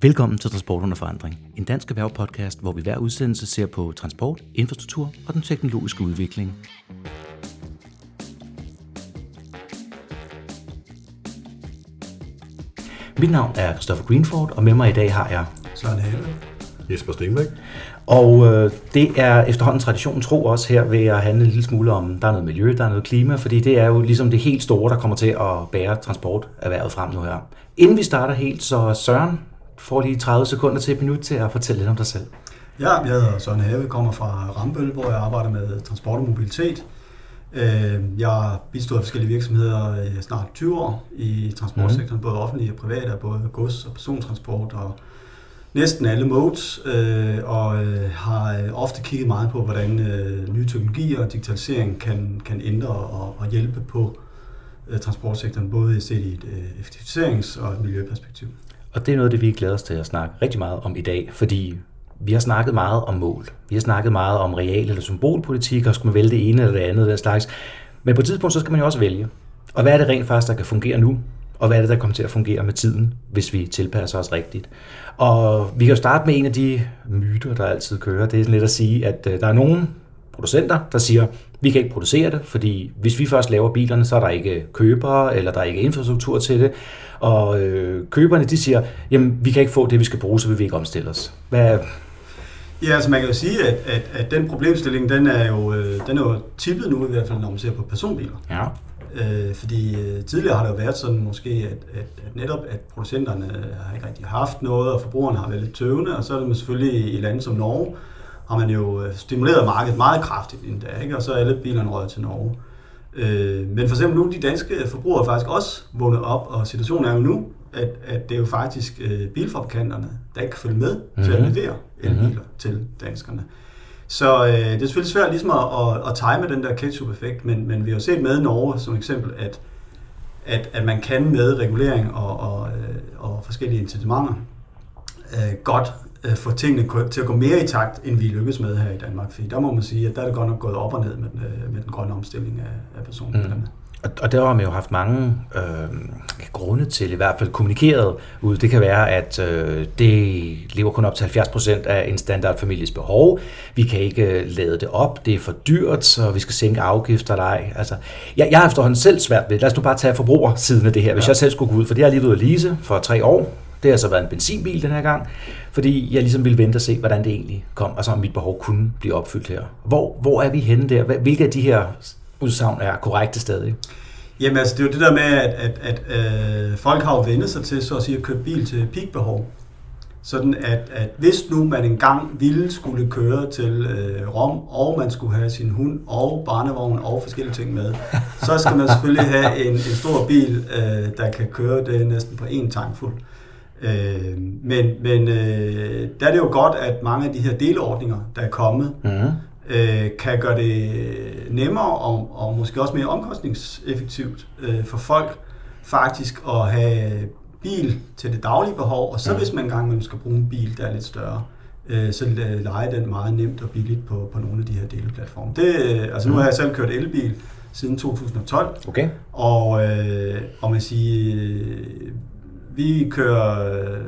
Velkommen til Transport under forandring, en dansk erhvervpodcast, hvor vi hver udsendelse ser på transport, infrastruktur og den teknologiske udvikling. Mit navn er Christopher Greenford, og med mig i dag har jeg Søren Have. Jesper Stenbæk. Og øh, det er efterhånden traditionen tro også her ved at handle en lille smule om, der er noget miljø, der er noget klima, fordi det er jo ligesom det helt store, der kommer til at bære transporterhvervet frem nu her. Inden vi starter helt, så Søren får lige 30 sekunder til et minut til at fortælle lidt om dig selv. Ja, jeg hedder Søren Have, kommer fra Rambøl, hvor jeg arbejder med transport og mobilitet. Øh, Jeg har bistået forskellige virksomheder i snart 20 år i transportsektoren, både offentlige og private, både gods- og persontransport og næsten alle modes, øh, og øh, har øh, ofte kigget meget på, hvordan øh, nye teknologier og digitalisering kan, kan ændre og, og hjælpe på øh, transportsektoren, både set i et øh, effektiviserings- og et miljøperspektiv. Og det er noget af det, vi glæder os til at snakke rigtig meget om i dag, fordi vi har snakket meget om mål. Vi har snakket meget om real- eller symbolpolitik, og skal man vælge det ene eller det andet, den slags. Men på et tidspunkt, så skal man jo også vælge. Og hvad er det rent faktisk, der kan fungere nu? Og hvad er det, der kommer til at fungere med tiden, hvis vi tilpasser os rigtigt? Og vi kan jo starte med en af de myter, der altid kører. Det er sådan lidt at sige, at øh, der er nogen producenter, der siger, vi kan ikke producere det, fordi hvis vi først laver bilerne, så er der ikke købere, eller der er ikke infrastruktur til det. Og øh, køberne, de siger, jamen vi kan ikke få det, vi skal bruge, så vil vi ikke omstille os. Hvad, Ja, altså man kan jo sige, at, at, at den problemstilling, den er, jo, øh, den er jo tippet nu i hvert fald, når man ser på personbiler. ja. Øh, fordi øh, tidligere har det jo været sådan måske, at, at, at netop at producenterne har ikke rigtig haft noget, og forbrugerne har været lidt tøvende, og så er det selvfølgelig i lande som Norge, har man jo øh, stimuleret markedet meget kraftigt endda, ikke? og så er alle bilerne røget til Norge. Øh, men for eksempel nu, de danske forbrugere er faktisk også vundet op, og situationen er jo nu, at, at det er jo faktisk øh, bilfabrikanterne, der ikke kan følge med mm-hmm. til at Mhm. levere elbiler mm-hmm. til danskerne. Så øh, det er selvfølgelig svært ligesom at, at, at time den der ketchup-effekt, men, men vi har jo set med Norge som eksempel, at, at, at man kan med regulering og, og, øh, og forskellige incitamenter øh, godt få tingene til at gå mere i takt, end vi lykkes med her i Danmark. Fordi der må man sige, at der er det godt nok gået op og ned med den, øh, med den grønne omstilling af, af personbilerne. Mm. Og, og der har man jo haft mange øh, grunde til, i hvert fald kommunikeret ud. Det kan være, at øh, det lever kun op til 70% af en standardfamilies behov. Vi kan ikke øh, lade det op. Det er for dyrt, så vi skal sænke afgifter eller ej. Altså, jeg, jeg har efterhånden selv svært ved, lad os nu bare tage forbrugersiden af det her, hvis Ja. jeg selv skulle gå ud, for det har jeg lige været at lease for tre år. Det har så været en benzinbil den her gang, fordi jeg ligesom ville vente og se, hvordan det egentlig kom, og så om mit behov kunne blive opfyldt her. Hvor, hvor er vi henne der? Hvilke af de her udsagn er korrekte stadig? Jamen altså, det er jo det der med, at, at, at øh, folk har jo vendt sig til så at sige at købe bil til peakbehov. Sådan at, at hvis nu man engang ville skulle køre til øh, Rom, og man skulle have sin hund og barnevogn og forskellige ting med, så skal man selvfølgelig have en, en stor bil, øh, der kan køre det næsten på én tankfuld. Øh, men men øh, der er det jo godt, at mange af de her delordninger, der er kommet, Mm-hmm. øh, kan gøre det nemmere og, og måske også mere omkostningseffektivt øh, for folk faktisk at have bil til det daglige behov, og så Ja. hvis man engang imellem skal bruge en bil, der er lidt større, øh, så leje den meget nemt og billigt på, på nogle af de her deleplatforme. Det, øh, altså nu har jeg selv kørt elbil siden 2012, Okay. og, øh, og man siger, øh, vi kører øh,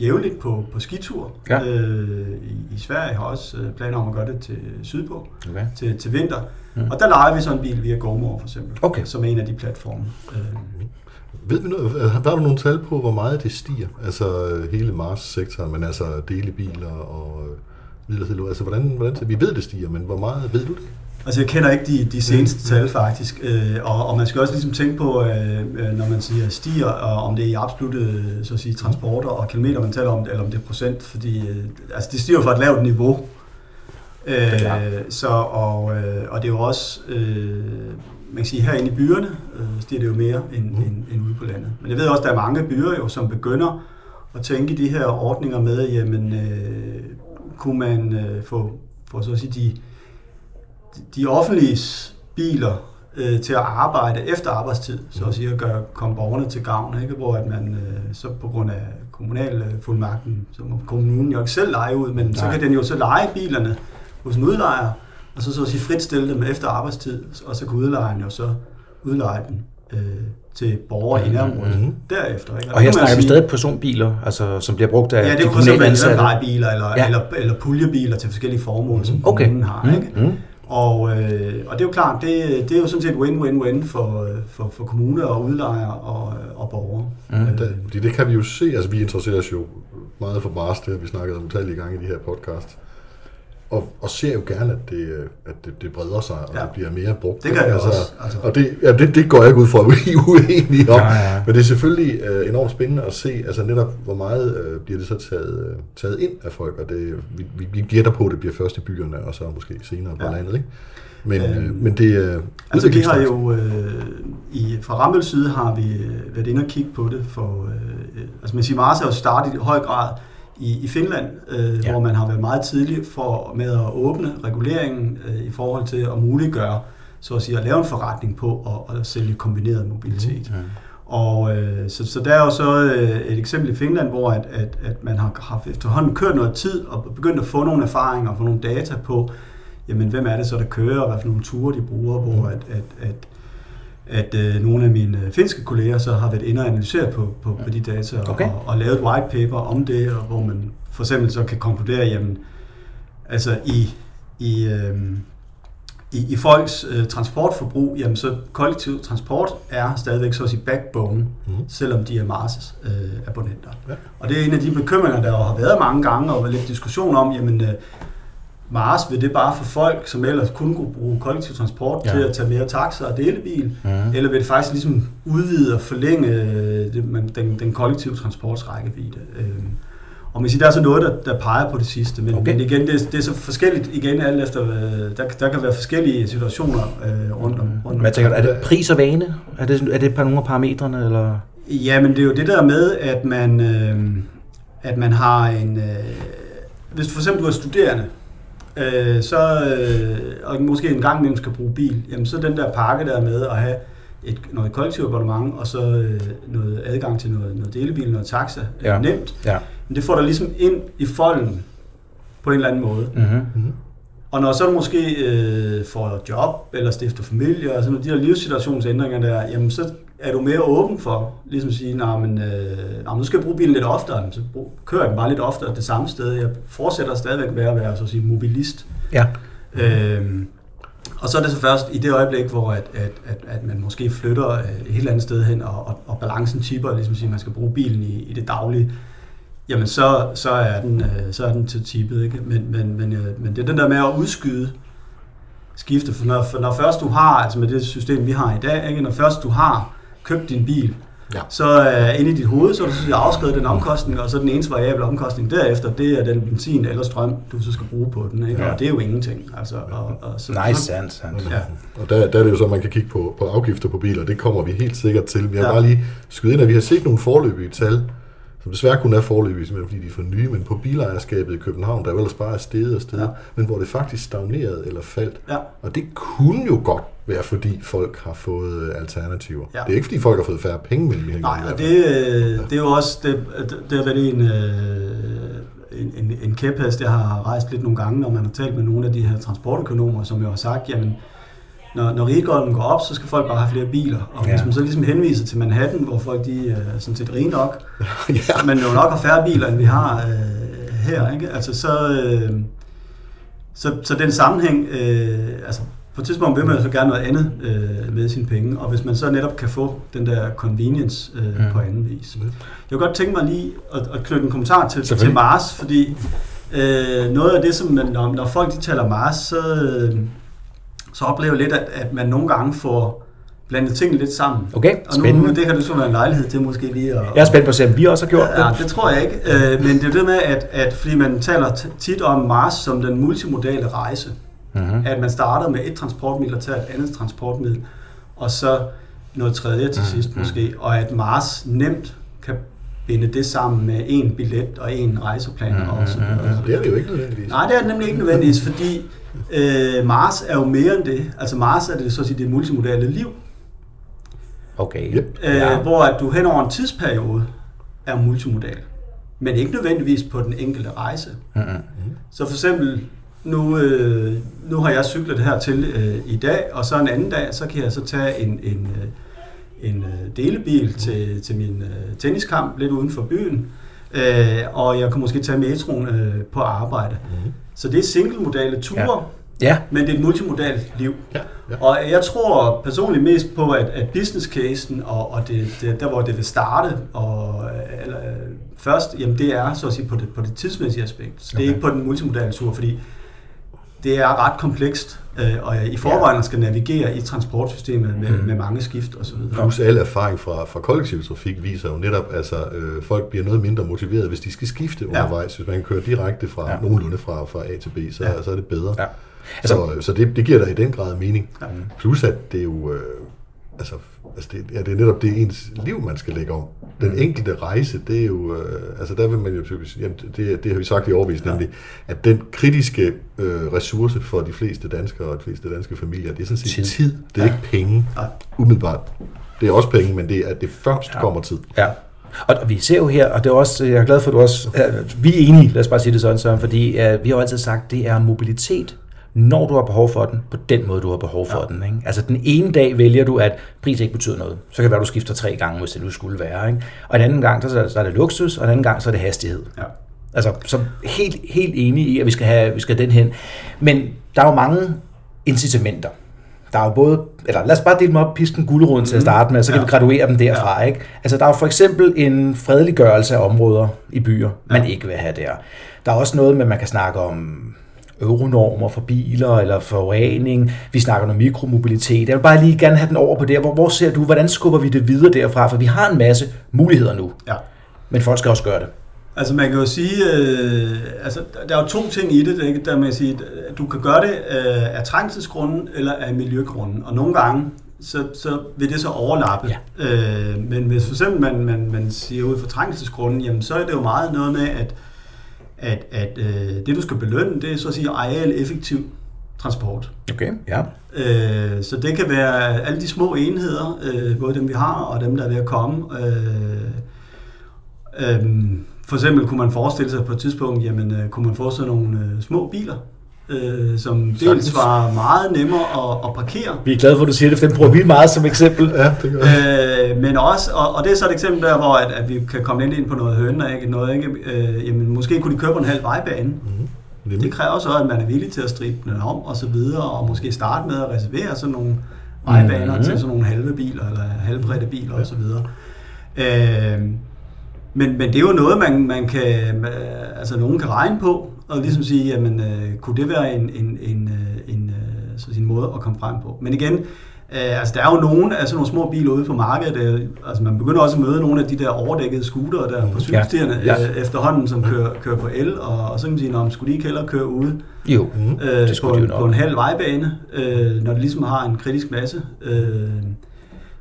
jævnligt på, på skitur Ja. øh, i, i Sverige. Jeg har også øh, planer om at gøre det til sydpå, okay. til, til vinter. Mm. Og der leger vi så en bil via GoMore for eksempel, Okay. som er en af de platforme. Øh, Ved vi noget, der er nogle tal på, hvor meget det stiger? Altså øh, hele Mars-sektoren, men altså delebiler og øh, videre, altså hvordan, hvordan, vi ved det stiger, men hvor meget ved du det? Altså jeg kender ikke de, de seneste tal faktisk, øh, og, og man skal også ligesom tænke på, øh, øh, når man siger stiger, og om det er i absolutte så at sige, transporter og kilometer, man taler om det, eller om det er procent, fordi øh, altså det stiger fra et lavt niveau. Øh, så, og, øh, og det er jo også, øh, man kan sige, herinde i byerne øh, stiger det jo mere end, Mm. mm. end, end ude på landet. Men jeg ved også, at der er mange byer jo, som begynder at tænke de her ordninger med, jamen, øh, kunne man øh, få, få så at sige, de, de offentlige biler øh, til at arbejde efter arbejdstid, så at sige, at gøre, komme borgerne til gavn, ikke? hvor at man øh, så på grund af kommunal øh, fuldmagten, så må kommunen jo ikke selv lege ud, men Nej. så kan den jo så lege bilerne hos en udlejer, og så så at sige frit stille dem efter arbejdstid, og så kan udlejeren jo så udleje den øh, til borgere i nærområdet Mhm. derefter. Ikke? Og her det kan man snakker vi sige- stadig personbiler, altså, som bliver brugt af Ja, det de kunne fx kommunale være ansatte. lejebiler eller, Ja. ja. eller, eller puljebiler til forskellige formål, som Okay. kommunen har. Mm, Ikke? mm. Og, øh, og det er jo klart, det, det er jo sådan set win-win-win for, for, for kommuner og udlejere og, og borgere. Mm. Øh, Det, det kan vi jo se, altså vi interesserer os jo meget for Mars, det har vi snakket om utallige gange i de her podcast. Og, og ser jo gerne, at det, øh, at det, det breder sig, og ja. Det bliver mere brugt. Det gør jeg altså, også, altså. Og det, ja, det, det går jeg ikke ud fra, at vi er uenige om. Ja, ja. Men det er selvfølgelig øh, enormt spændende at se, altså netop, hvor meget øh, bliver det så taget, øh, taget ind af folk, og det, vi, vi, vi gætter på, at det bliver først i byerne, og så måske senere på Ja. landet, ikke? Men, øh, Øhm, men det er Altså vi har jo, øh, i, fra Rambøls side har vi øh, været inde og kigge på det, for øh, altså man siger, Mars er jo startet i høj grad i, i Finland, øh, Ja. hvor man har været meget tidlig for med at åbne reguleringen øh, i forhold til at muliggøre, så at sige, at lave en forretning på at, at sælge kombineret mobilitet. Mm. Og øh, så, så der er jo så øh, et eksempel i Finland, hvor at, at, at man har haft efterhånden kørt noget tid og begyndt at få nogle erfaringer og få nogle data på, jamen hvem er det så, der kører, og hvad for nogle ture de bruger, hvor at, at, at, at øh, nogle af mine finske kolleger så har været inde og analyseret på, på, på de data og, Okay. og, og lavet et white paper om det, og hvor man for eksempel så kan konkludere, jamen altså i, i, øh, i, i folks øh, transportforbrug, jamen så kollektiv transport er stadigvæk så at sige backbone, Mhm. selvom de er Mars' øh, abonnenter. Ja. Og det er en af de bekymringer, der har været mange gange, og været lidt diskussion om, jamen øh, Mars, vil det bare for folk, som ellers kun kunne bruge kollektiv transport Ja. ja. til at tage mere taxa og delebil, Mm. eller vil det faktisk ligesom udvide og forlænge øh, det, man, den, den kollektive transports rækkevidde? Øhm, og man siger, der er så noget, der, der peger på det sidste, men, Okay. men igen, det, er- det er så forskelligt igen alt efter, øh, der, der kan være forskellige situationer øh, rundt om. Rundt Men jeg tænker, er det pris og vane? Er det, er det par nogle af parametrene, eller? Ja, men det er jo det der med, at man, øh, at man har en... Øh, hvis du for eksempel du er studerende, øh, så, øh, og måske en gang imellem skal bruge bil, jamen så den der pakke der med at have et, noget kollektivt abonnement, og så øh, noget adgang til noget, noget delebil, noget taxa, Ja. ja. nemt. Ja. Men det får dig ligesom ind i folden på en eller anden måde. Mm-hmm. Mhm. Og når så du måske øh, får job, eller stifter familie, og sådan nogle, de der livssituationsændringer der, jamen så er du mere åben for, ligesom at sige, nej, men, øh, nej, men nu skal jeg bruge bilen lidt oftere, så brug, kører jeg den bare lidt oftere det samme sted. Jeg fortsætter stadigvæk med at være så at sige, mobilist. Ja. Øhm, og så er det så først i det øjeblik, hvor at, at, at, at man måske flytter øh, et helt andet sted hen, og, og, og balancen tipper, ligesom at sige, man skal bruge bilen i, i det daglige, jamen så, så, er, den, øh, så er den til tippet. Ikke? Men, men, men, øh, men det er den der med at udskyde skifte, for når, for når først du har, altså med det system, vi har i dag, ikke? når først du har købt din bil, Ja. så øh, inde i dit hoved, så har du så afskrevet den omkostning, og så den eneste variable omkostning derefter, det er den benzin eller strøm, du så skal bruge på den. Ikke? Ja. Og det er jo ingenting. Altså, og, og så, Nice, så, sandt, sandt. Ja. Og der, der er det jo så, at man kan kigge på, på afgifter på biler, det kommer vi helt sikkert til. Men jeg vil Ja. bare lige skyde ind, at vi har set nogle forløbige tal, som desværre kun er forløbige, simpelthen fordi de er for nye, men på bilejerskabet i København, der er ellers bare steget og steget. Ja. men hvor det faktisk stagnerede eller faldt. Ja. Og det kunne jo godt være, fordi folk har fået øh, alternativer. Ja. Det er ikke, fordi folk har fået færre penge mellem de Nej, og det, øh, det er jo også, det, det har været en, øh, en, en, en kæphest, jeg har rejst lidt nogle gange, når man har talt med nogle af de her transportøkonomer, som jo har sagt, jamen, når, når rigolden går op, så skal folk bare have flere biler. Og Ja. hvis man så ligesom henviser til Manhattan, hvor folk de er sådan set rige nok, ja. men jo nok har færre biler, end vi har øh, her, ikke? Altså så, øh, så, så den sammenhæng, øh, altså på et tidspunkt vil man jo så gerne noget andet øh, med sine penge, og hvis man så netop kan få den der convenience øh, mm. på anden vis. Jeg kunne godt tænke mig lige at, at knytte en kommentar til, til. Mars, fordi øh, noget af det, som man, når, når folk de taler Mars, så, øh, så oplever jeg lidt, at, at man nogle gange får blandet tingene lidt sammen. Okay, Og nu, spændende. det kan det så være en lejlighed til måske lige at, Jeg er spændt på at se, om vi også har gjort Ja, det. det tror jeg ikke. Øh, Men det er det med, at, at fordi man taler tit om Mars som den multimodale rejse, Mm-hmm. at man starter med et transportmiddel og tager et andet transportmiddel, og så noget tredje til Mm, sidst mm. måske, og at Mars nemt kan binde det sammen med en billet og en rejseplan Mm, og så videre. mm. Det er det jo ikke nødvendigvis. Nej, det er det nemlig ikke nødvendigvis, fordi øh, Mars er jo mere end det. Altså Mars er det så at sige det multimodale liv, Okay. Yep. øh, Ja. hvor at du hen over en tidsperiode er multimodal. Men ikke nødvendigvis på den enkelte rejse. Mm-hmm. Så for eksempel, nu, øh, nu har jeg cyklet hertil øh, i dag, og så en anden dag, så kan jeg så tage en, en, øh, en øh, delebil til, til min øh, tenniskamp lidt uden for byen, øh, og jeg kan måske tage metroen øh, på arbejde. Mm. Så det er single-modale ture, ja. Ja, men det er et multimodalt liv. Ja, ja. Og jeg tror personligt mest på, at, at business casen, og, og det, det, der hvor det vil starte, og, eller, øh, først, jamen det er så at sige på det, på det tidsmæssige aspekt. Så det er Okay. ikke på den multimodale tur, fordi det er ret komplekst, øh, og i forvejen skal navigere i transportsystemet med, Mm. med mange skift osv. Plus al erfaring fra, fra kollektiv trafik viser jo netop, altså øh, folk bliver noget mindre motiveret, hvis de skal skifte Ja. undervejs. Hvis man kører direkte fra Ja. ja. nogenlunde fra, fra A til B, så, Ja. ja. så er det bedre. Ja. Altså, så så det, det giver da i den grad mening. Ja. Plus at det er jo, øh, altså, altså det, ja, det er netop det ens liv, man skal lægge om. Den Mm. enkelte rejse, det er jo, øh, altså der vil man jo typisk, jamen, det, det har vi sagt i overvis, Ja. nemlig, at den kritiske øh, ressource for de fleste danskere og de fleste danske familier, det er sådan set Tid. tid. Det er Ja. ikke penge, Nej. umiddelbart. Det er også penge, men det er, at det først Ja. kommer tid. Ja. Og vi ser jo her, og det er også, jeg er glad for, at du også, vi er enige, lad os bare sige det sådan, Søren, fordi uh, vi har jo altid sagt, det er mobilitet, når du har behov for den, på den måde, du har behov for ja. den. Ikke? Altså den ene dag vælger du, at pris ikke betyder noget. Så kan det være, at du skifter tre gange, hvis det nu skulle være. Ikke? Og en anden gang, så, så er det luksus, og en anden gang, så er det hastighed. Ja. Altså, så helt, helt enig i, at vi skal have vi skal have den hen. Men der er jo mange incitamenter. Der er jo både, eller lad os bare dele dem op, pisken guleroden til at starte med, så kan Ja. vi graduere dem derfra. Ikke? Altså, der er jo for eksempel en fredeliggørelse af områder i byer, man Ja. ikke vil have der. Der er også noget med, man kan snakke om euronormer for biler eller forurening. Vi snakker om mikromobilitet. Jeg vil bare lige gerne have den over på det. Hvor, hvor ser du, hvordan skubber vi det videre derfra? For vi har en masse muligheder nu, Ja. men folk skal også gøre det. Altså man kan jo sige, øh, altså der er jo to ting i det, ikke? der man kan sige, at du kan gøre det øh, af trængselsgrunden eller af miljøgrunden, og nogle gange så, så vil det så overlappe. Ja. Øh, men hvis for eksempel man, man, man siger ud for trængselsgrunden, jamen så er det jo meget noget med, at, at, at øh, det du skal belønne, det er så at sige areal-effektiv transport. Okay, ja. Øh, så det kan være alle de små enheder, øh, både dem vi har og dem, der er ved at komme. Øh, øh, for eksempel kunne man forestille sig på et tidspunkt, jamen øh, kunne man få sådan nogle øh, små biler, øh, som dels var meget nemmere at, at parkere, Vi er glade for, at du siger det, for den bruger vi meget som eksempel. Ja, det gør. Øh, men også, og, og det er så et eksempel der, hvor at, at vi kan komme lidt ind på noget høne, ikke? Noget, ikke? Øh, jamen, måske kunne de køre på en halv vejbane. Mm-hmm. Det kræver så, at man er villig til at stribe den om og så videre, og måske starte med at reservere sådan nogle vejbaner Mhm. mm. til sådan nogle halve biler, eller halvbredte biler og så videre. Øh, men, men det er jo noget, man, man kan, altså nogen kan regne på, og ligesom sige, jamen, øh, kunne det være en, en, en, øh, en, øh, så sige, en måde at komme frem på. Men igen, øh, altså der er jo nogle af sådan nogle små biler ude på markedet, øh, altså man begynder også at møde nogle af de der overdækkede scootere der på cykelstierne Ja, ja, ja. efterhånden, som kører, kører på el, og, og så kan man sige, om skulle de ikke hellere køre ude Jo, Mm. øh, Det skulle på, de en, jo nok. på en halv vejbane, øh, når det ligesom har en kritisk masse. Øh,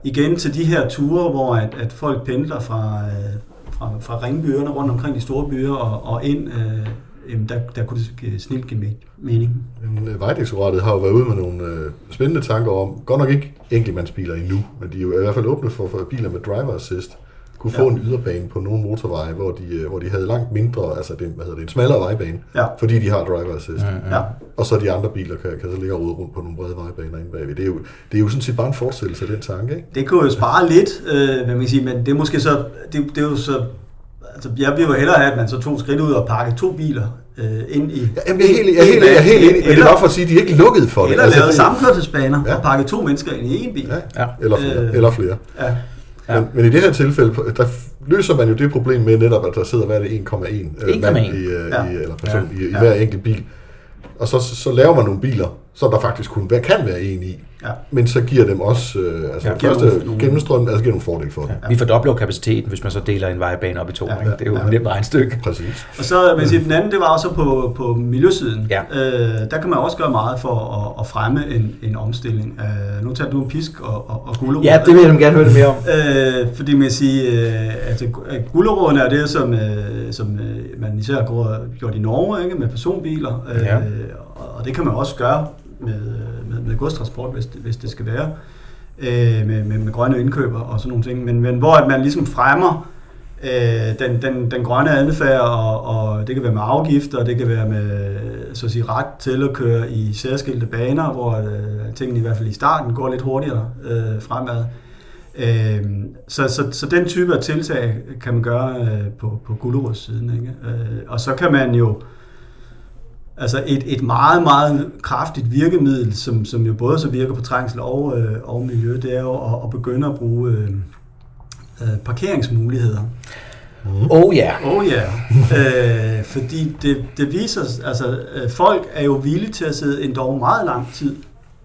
igen til de her ture, hvor at, at folk pendler fra, øh, fra, fra ringbyerne rundt omkring de store byer og, og ind, øh, jamen der, der kunne det give- snilt give me- mening. Men, øh, Vejdirektoratet har jo været ude med nogle øh, spændende tanker om, godt nok ikke enkeltmandsbiler endnu, men de er jo i hvert fald åbne for, for biler med driver assist, kunne få Ja. en yderbane på nogle motorveje, hvor de, øh, hvor de havde langt mindre, altså det, hvad hedder det, en smallere vejbane, Ja. fordi de har driver assist. Mm, Ja. Og så de andre biler kan, kan så ligge og rode rundt på nogle brede vejbaner inde bagved. Det er jo, det er jo sådan set bare en forestillelse af den tanke, ikke? Det kunne jo spare lidt, øh, hvad man kan sige, men det er måske så, det, det er jo så, altså jeg vil jo hellere have, at man så tog skridt ud og pakkede to biler øh, ind i... Ja, Jamen, jeg er helt, jeg er helt, jeg er helt enig, men det er Eller- bare for at sige, at de er ikke lukket for det. Eller altså, lavet sammenkørselsbaner Ja. og pakket to mennesker ind i en bil. Ja, Ja. eller flere. Øh. eller flere. Ja. Ja. Men, men i det her tilfælde, der løser man jo det problem med netop, at der sidder, hvad er det, 1,1 øh, mand 1,1. i, øh, Ja. i, eller person Ja. i, i hver enkelt bil. Og så, så laver man nogle biler, som der faktisk kun være, kan være en i, Ja. men så giver dem også, øh, altså Ja. ja, Giver første gennemstrøm, altså giver nogle fordele for dem. Ja. Vi fordobler jo kapaciteten, hvis man så deler en vejbane op i to. Ja, ikke? Det er jo ja. et nemt regnstykke. Præcis. Og så vil jeg sige, den anden, det var også på, på miljøsiden. Ja. Øh, der kan man også gøre meget for at, at fremme en, en omstilling. Øh, nu tager du en pisk og, og, og gulerod. Ja, det vil jeg nemlig gerne høre lidt mere om. Øh, fordi man kan sige, øh, altså, at guleroderne er det, som, øh, som øh, man især går, gjort i Norge ikke, med personbiler. Øh, Ja. og, og det kan man også gøre med, med, godstransport, hvis det, hvis det skal være. Øh, med, med, med grønne indkøber og sådan nogle ting. Men, men hvor at man ligesom fremmer øh, den, den, den grønne adfærd, og, og det kan være med afgifter, det kan være med så at sige, ret til at køre i særskilte baner, hvor øh, tingene i hvert fald i starten går lidt hurtigere øh, fremad. Øh, så, så, så den type af tiltag kan man gøre øh, på, på gulderudssiden. Ikke? Øh, og så kan man jo, altså et, et meget, meget kraftigt virkemiddel, som, som jo både så virker på trængsel og, øh, og miljø, det er jo at, at begynde at bruge øh, øh, parkeringsmuligheder. Oh ja. Oh ja, yeah. øh, fordi det, det viser, altså øh, folk er jo villige til at sidde endda meget lang tid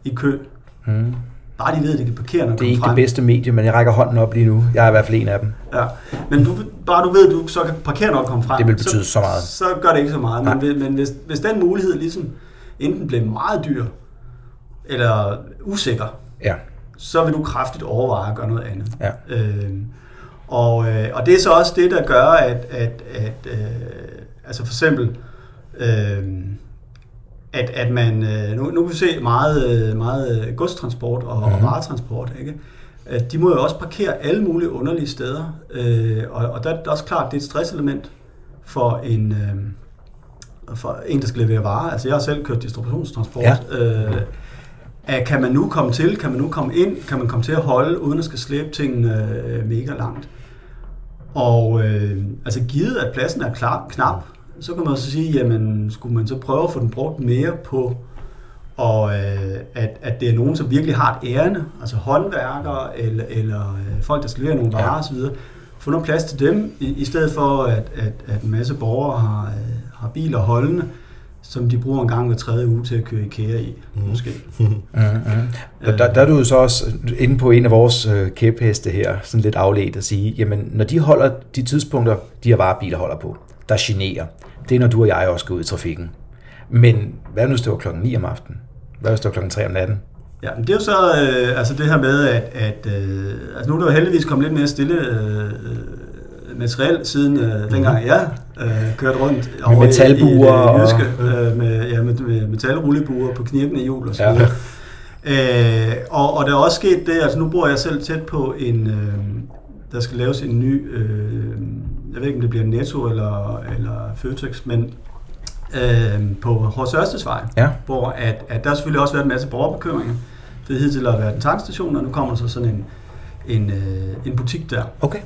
i kø. Mm. Bare de ved, at de kan parkere, når Det er ikke frem. det bedste medie, men jeg rækker hånden op lige nu. Jeg er i hvert fald en af dem. Ja. Men du, bare du ved, at du så kan parkere, når du kommer frem. Det vil betyde så meget. Så gør det ikke så meget. Nej. Men, hvis- men hvis, hvis den mulighed ligesom enten bliver meget dyr, eller usikker, Ja. så vil du kraftigt overveje at gøre noget andet. Ja. Øhm, og, øh, og det er så også det, der gør, at, at, at øh, altså for eksempel, øh, at, at man, øh, nu, nu kan vi se meget, øh, meget godstransport og, mm-hmm. og varetransport, ikke? De må jo også parkere alle mulige underlige steder, øh, og, og der er det også klart, det er et stresselement for en, øh, for en, der skal levere varer. Altså jeg har selv kørt distributionstransport. Ja. Øh, at kan man nu komme til, kan man nu komme ind, kan man komme til at holde, uden at skal slæbe tingene øh, mega langt. Og øh, altså givet, at pladsen er klar, knap, så kan man så sige, jamen skulle man så prøve at få den brugt mere på, og øh, at, at det er nogen, som virkelig har et ærende, altså håndværkere eller, eller øh, folk, der skal levere nogle varer Ja. osv., få noget plads til dem, i, i stedet for, at, at, at en masse borgere har, øh, har biler holdende, som de bruger en gang hver tredje uge til at køre IKEA i, mm. måske. Mm-hmm. Der, der, der er du så også inde på en af vores øh, kæpheste her, sådan lidt afledt at sige, jamen når de holder de tidspunkter, de her varebiler holder på, der generer, det er når du og jeg også går ud i trafikken. Men hvad nu hvis det var klokken 9 om aftenen? Hvad hvis det var klokken 3 om natten? Ja, men det er jo så øh, altså det her med, at, at øh, altså nu er der jo heldigvis kommet lidt mere stille øh, øh, materiel, siden øh, dengang jeg øh, kørte rundt over i- metalbuer i det jyske, og- øh, med, ja, med, med metalrullebuer på knirkende hjul og så videre. Øh, og, og der er også sket det, altså nu bor jeg selv tæt på en, øh, der skal laves en ny, øh, jeg ved ikke om det bliver Netto eller, eller Føtex, men øh, på Horst Ørstedsvej, Ja. hvor at, at der har selvfølgelig også været en masse borgerbekymringer, for det hed til at være en tankstation, og nu kommer der så sådan en, en, øh, en butik der. Okay.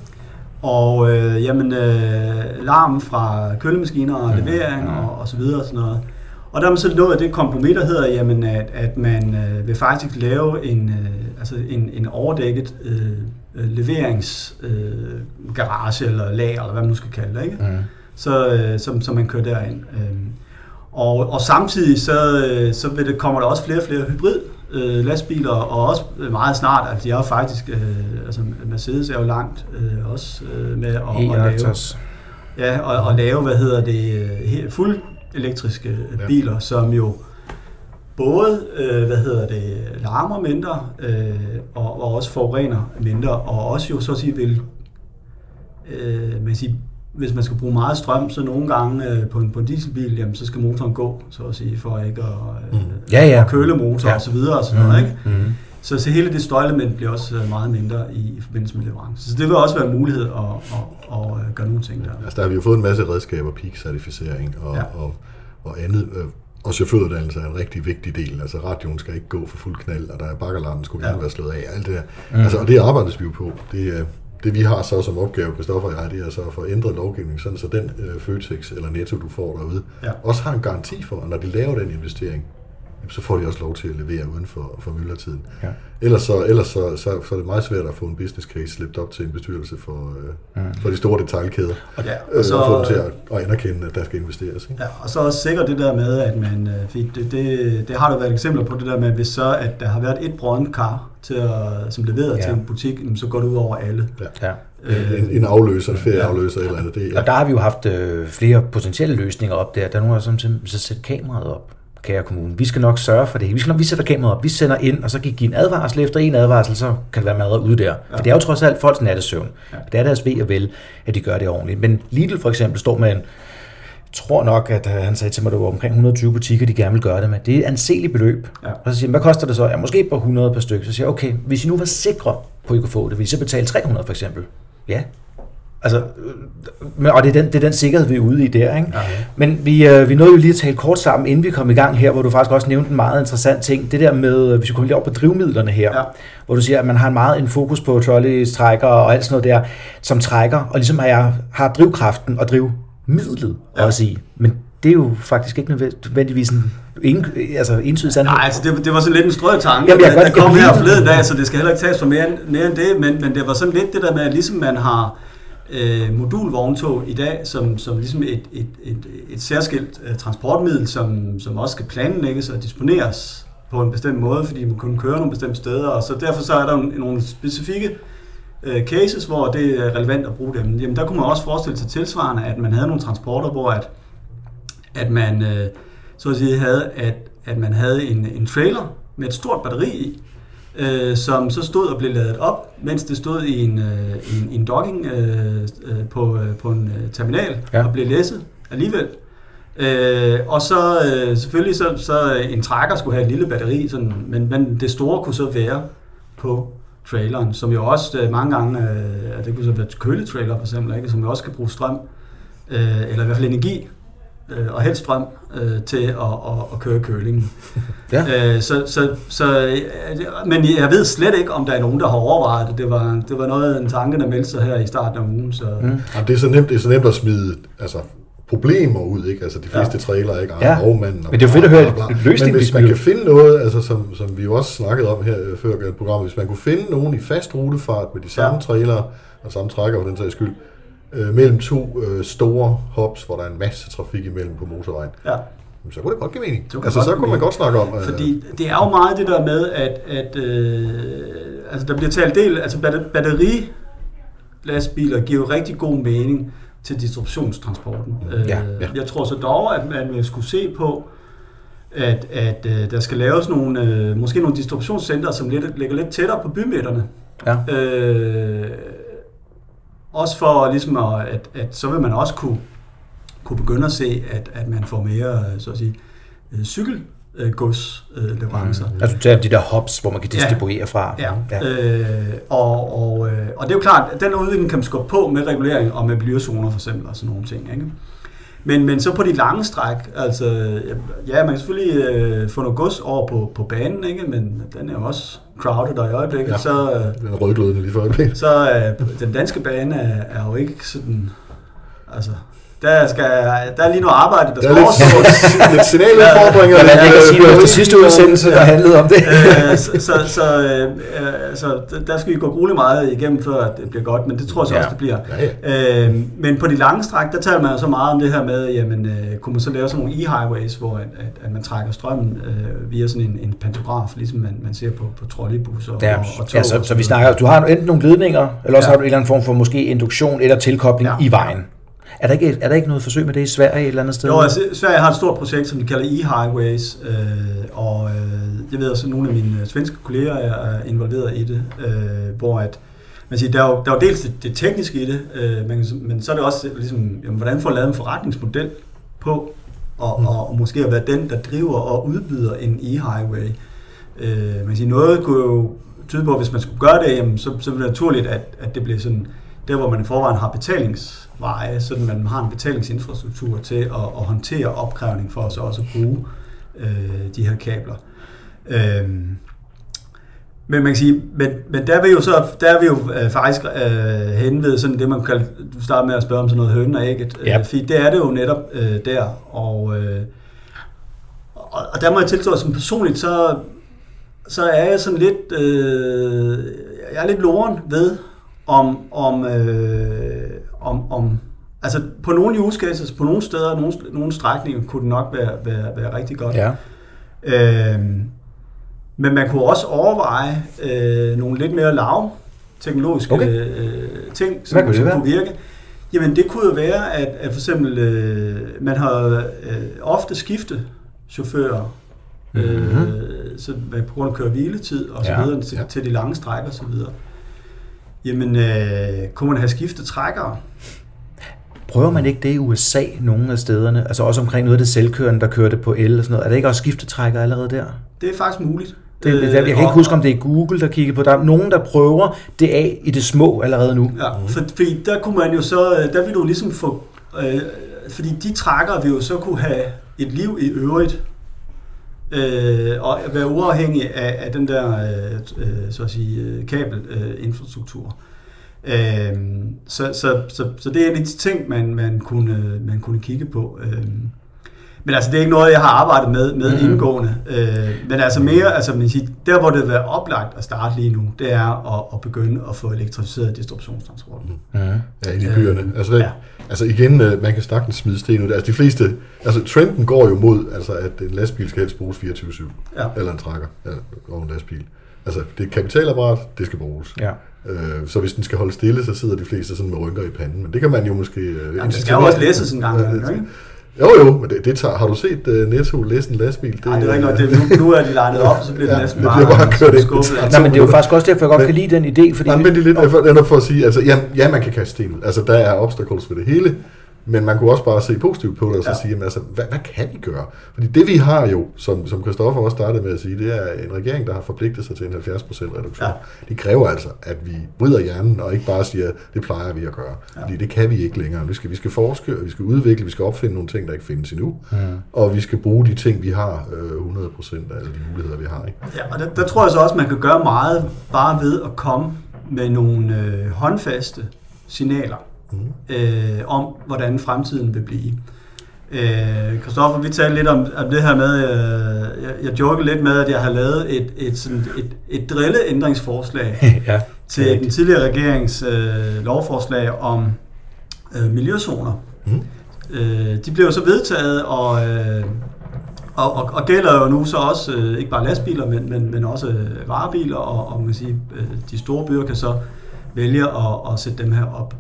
Og øh, jamen, øh, larm fra kølemaskiner og Mhm. levering og, og så videre og sådan noget. Og der er man så nået af det kompromis, der hedder, jamen, at, at man øh, vil faktisk lave en, øh, altså en, en overdækket øh, leveringsgarage øh, garage eller lager, eller hvad man nu skal kalde det, ikke? Mm. Så, øh, som, som man kører derind. Øhm, og, og samtidig så, øh, så vil det, kommer der også flere og flere hybrid øh, lastbiler, og også meget snart, altså de er faktisk, øh, altså Mercedes er jo langt øh, også øh, med at, at lave, ja, og, og lave, hvad hedder det, øh, he- fuld elektriske ja. biler, som jo både, øh, hvad hedder det, larmer mindre, øh, og, og også forurener mindre, og også jo så at sige vil, øh, man kan sige, hvis man skal bruge meget strøm, så nogle gange øh, på, en, på en dieselbil, jamen, så skal motoren gå, så at sige, for ikke at, øh, Mm. Ja, ja. at køle motor Ja. og så videre og sådan noget, ikke? Mm. Så, så hele det støjelement bliver også øh, meget mindre i, i forbindelse med leverance. Så det vil også være en mulighed at, at, at, at gøre nogle ting der. Altså, der har vi jo fået en masse redskaber, peak-certificering og, ja. Ja. og, og andet. øh, Og chaufføruddannelse er en rigtig vigtig del. Altså radioen skal ikke gå for fuld knald, og der er bakkerlarmen skulle gerne Ja. være slået af. Alt det der. Mm. Altså, og det arbejdes vi jo på. Det, er, det vi har så som opgave, Kristoffer og jeg, det er så at få ændret lovgivningen, sådan så den øh, Føtex eller Netto, du får derude, Ja. også har en garanti for, at når de laver den investering, jamen, så får de også lov til at levere uden for, for myldretiden. Ja. Ellers, så, ellers så, så, så er det meget svært at få en business case slæbt op til en bestyrelse for, øh, mm. for de store detaljkæder. Ja, Øh, og, så, og få dem til at, at anerkende, at der skal investeres. Ikke? Ja, og så også sikkert det der med, at man, øh, det, det, det har der været eksempler på, det der med, hvis så, at der har været et brøndent kar, til at, som leveret Ja. ja. til en butik, så går det ud over alle. Ja. Øh, En, en afløser, en ferieafløser eller andet. Det, Og der har vi jo haft øh, flere potentielle løsninger op der. Der er nogen, der som så sætte kameraet op, kære kommune. Vi skal nok sørge for det. Vi skal nok, vi sætter kameraet op. Vi sender ind, og så kan I give en advarsel. Efter en advarsel, så kan det være mad ude der. For det er jo trods alt folks nattesøvn. Ja. Det er deres ved og vel, at de gør det ordentligt. Men Lidl for eksempel står med en tror nok, at øh, han sagde til mig, at det var omkring 120 butikker, de gerne vil gøre det med. Det er et anseligt beløb. Ja. Og så siger han, hvad koster det så? Ja, måske på 100 per stykke. Så siger jeg, okay, hvis I nu var sikre på, at I kunne få det, vil I så betale 300 for eksempel? Ja. Altså, øh, og det er, den, det er den sikkerhed, vi er ude i der. Ikke? Ja. Men vi, øh, vi nåede jo lige at tale kort sammen, inden vi kom i gang her, hvor du faktisk også nævnte en meget interessant ting. Det der med, øh, hvis vi kommer lige op på drivmidlerne her, ja. hvor du siger, at man har en meget en fokus på trolleys, trækker og alt sådan noget der, som trækker, og ligesom har, har drivkraften og drivmidlet ja. også i. Men det er jo faktisk ikke nødvendigvis en en, altså entydig sandhed. Nej, altså det, det var sådan lidt en strøget tanke, Jamen, jeg der, der kom her forleden dag, så det skal heller ikke tages for mere, mere end det, men, men det var sådan lidt det der med, at ligesom man har øh, modulvogntog i dag, som, som ligesom et, et, et, et særskilt øh, transportmiddel, som, som også skal planlægges og disponeres på en bestemt måde, fordi man kun kører nogle bestemte steder, og så derfor så er der nogle specifikke øh, cases, hvor det er relevant at bruge dem. Jamen der kunne man også forestille sig tilsvarende, at man havde nogle transporter, hvor at, at man øh, så at sige havde, at, at man havde en, en trailer med et stort batteri i, øh, som så stod og blev ladet op, mens det stod i en, øh, en, en docking øh, øh, på, øh, på en øh, terminal ja. og blev læsset alligevel. Øh, og så øh, selvfølgelig så, så en trækker skulle have et lille batteri, sådan, men, men det store kunne så være på traileren, som jo også øh, mange gange, øh, det kunne så være køletrailer for eksempel, ikke, som jo også kan bruge strøm, øh, eller i hvert fald energi øh, og helst strøm øh, til at, at, at køre kølingen. ja. øh, så, så, så, øh, men jeg ved slet ikke, om der er nogen, der har overvejet det. Det var, det var noget en tanke, der meldte sig her i starten af ugen. Så. Mm. Ja, det, er så nemt, det er så nemt at smide altså, problemer ud, ikke? Altså de fleste ja. trailer, ikke? Ja. Og Men det er jo fedt at høre en løsning. Men hvis man kan finde noget, altså som, som vi jo også snakkede om her øh, før i programmet, hvis man kunne finde nogen i fast rutefart med de samme ja. trailer og samme trækker for den sags skyld, øh, mellem to øh, store hops, hvor der er en masse trafik imellem på motorvejen. Ja. Så kunne det godt give mening. Altså, så kunne man godt snakke om... Øh, Fordi det er jo meget det der med, at, at øh, altså, der bliver talt del, altså batteri lastbiler giver jo rigtig god mening til distributionstransporten. Mm. Ja, ja. Jeg tror så dog, at man vil skulle se på, at, at uh, der skal laves nogle, uh, måske nogle distributionscenter, som lidt, ligger lidt tættere på bymidterne. Ja. Uh, også for ligesom at, at, at så vil man også kunne, kunne begynde at se, at, at man får mere så at sige, øh, cykel godsleverancer. Mm. Altså de der hubs, hvor man kan distribuere ja. fra. Ja, ja. Øh, og, og, øh, og det er jo klart, at den udvikling kan man skubbe på med regulering og med miljøzoner for eksempel og sådan nogle ting. Ikke? Men, men så på de lange stræk, altså, ja, man kan selvfølgelig øh, få noget gods over på, på banen, ikke? men den er jo også crowded og i øjeblikket. Ja, så, øh, den er rødglødende lige for øjeblikket. Så øh, den danske bane er, er jo ikke sådan, altså, der, skal, der er lige noget arbejde, der, der skal overstås. lidt signaludfordringer. Ja, jeg kan sige noget sidste udsendelse, der handlede om det. Øh, så, så, så, øh, så der skal vi gå grueligt meget igennem, før det bliver godt, men det tror jeg så ja. også, det bliver. Ja, ja. Øh, men på de lange stræk, der taler man jo så meget om det her med, jamen, kunne man så lave sådan nogle e-highways, hvor at, at, at man trækker strømmen øh, via sådan en, en pantograf, ligesom man, man ser på, på trolleybusser ja, og, og tog. Ja, så, så vi snakker, du har enten nogle glidninger, eller også ja. har du en eller anden form for måske induktion eller tilkobling ja. i vejen. Er der, ikke, er der ikke noget forsøg med det i Sverige et eller andet sted? Jo, altså, Sverige har et stort projekt, som de kalder e-highways, øh, og øh, jeg ved også, at nogle af mine øh, svenske kolleger er involveret i det, øh, hvor at, man siger, der, er jo, der er jo dels det, det tekniske i det, øh, men, men så er det også ligesom, jamen, hvordan får lavet en forretningsmodel på, og, mm. og, og måske at være den, der driver og udbyder en e-highway. Øh, man siger, noget kunne jo tyde på, at hvis man skulle gøre det, jamen, så, så ville det naturligt, at, at det bliver sådan, der hvor man i forvejen har betalings veje, så man har en betalingsinfrastruktur til at, at håndtere opkrævning for os også at bruge øh, de her kabler. Øh, men man kan sige, men, men der er vi jo så, der er vi jo øh, faktisk øh, hen ved sådan det, man kan du starter med at spørge om sådan noget høn og ægget. Yep. Øh, fordi det er det jo netop øh, der, og, øh, og, og der må jeg tilstå, som personligt, så, så er jeg sådan lidt, øh, jeg er lidt loren ved, om, om, øh, om, om altså på nogle use cases, på nogle steder, nogle, nogle strækninger, kunne det nok være, være, være rigtig godt. Ja. Øh, men man kunne også overveje øh, nogle lidt mere lav teknologiske okay. øh, ting, som, kunne, som kunne virke. Jamen det kunne jo være, at, at for eksempel øh, man har øh, ofte skiftet chauffører, mm-hmm. øh, så på grund af køre hviletid og så ja. videre til, ja. til de lange stræk og så videre. Jamen, øh, kunne man have skiftet trækkere? Prøver man ikke det i USA nogle af stederne? Altså også omkring noget af det selvkørende, der kørte på el og sådan noget. Er det ikke også skiftetrækker allerede der? Det er faktisk muligt. Det, jeg kan ikke huske, om det er Google, der kigger på. Der er nogen, der prøver det af i det små allerede nu. Ja, for, fordi der kunne man jo så, der vil du ligesom få, øh, fordi de trækker vil jo så kunne have et liv i øvrigt, øh, og være uafhængig af, af den der, øh, øh så at sige, øh, kabelinfrastruktur. Øh, så, så, så, så det er en af de ting, man, man, kunne, øh, man kunne kigge på. Øh, men altså, det er ikke noget, jeg har arbejdet med, med mm-hmm. indgående. Øh, men altså mere, altså man siger, der hvor det vil være oplagt at starte lige nu, det er at, at begynde at få elektrificeret distributionstransporten. Mm-hmm. Ja, i byerne. Øh, altså, det, ja. altså igen, øh, man kan sagtens smide sten ud. Altså de fleste, altså trenden går jo mod, altså at en lastbil skal helst bruges 24-7. Ja. Eller en trækker, ja, og en lastbil. Altså, det er kapitalapparat, det skal bruges. Ja. Øh, så hvis den skal holde stille, så sidder de fleste sådan med rynker i panden. Men det kan man jo måske... Øh, ja, det skal jo også læses en gang. Ja, ikke? Jo, jo, men det, det tager, har du set uh, Netto læse en lastbil? Det, Nej, det er ikke noget. Det, nu, nu er de legnet op, så bliver ja, det næsten bare, bare kørt skubbet. Nej, men det er jo faktisk også derfor, jeg godt men, kan lide den idé. Fordi nej, men det er lidt for, for at sige, altså, ja, ja, man kan kaste sten ud. Altså, der er obstacles ved det hele. Men man kunne også bare se positivt på det og så ja. sige, jamen, altså, hvad, hvad kan vi gøre? Fordi det vi har jo, som, som Christoffer også startede med at sige, det er en regering, der har forpligtet sig til en 70% reduktion. Ja. Det kræver altså, at vi bryder hjernen og ikke bare siger, det plejer vi at gøre. Ja. Fordi det kan vi ikke længere. Vi skal, vi skal forske, og vi skal udvikle, vi skal opfinde nogle ting, der ikke findes endnu. Mm. Og vi skal bruge de ting, vi har, øh, 100% af alle de muligheder, vi har. Ikke? Ja, og der, der tror jeg så også, man kan gøre meget bare ved at komme med nogle øh, håndfaste signaler mm. øh, om, hvordan fremtiden vil blive. Øh, Christoffer, vi talte lidt om, om det her med, øh, jeg, jeg jokede lidt med, at jeg har lavet et, et, sådan et, et drilleændringsforslag ja, til den tidligere regerings øh, lovforslag om øh, miljøzoner. Mm. Øh, de blev så vedtaget, og, øh, og, og, og gælder jo nu så også øh, ikke bare lastbiler, men, men, men også øh, varebiler, og, og man kan sige, øh, de store byer kan så vælge at, at sætte dem her op.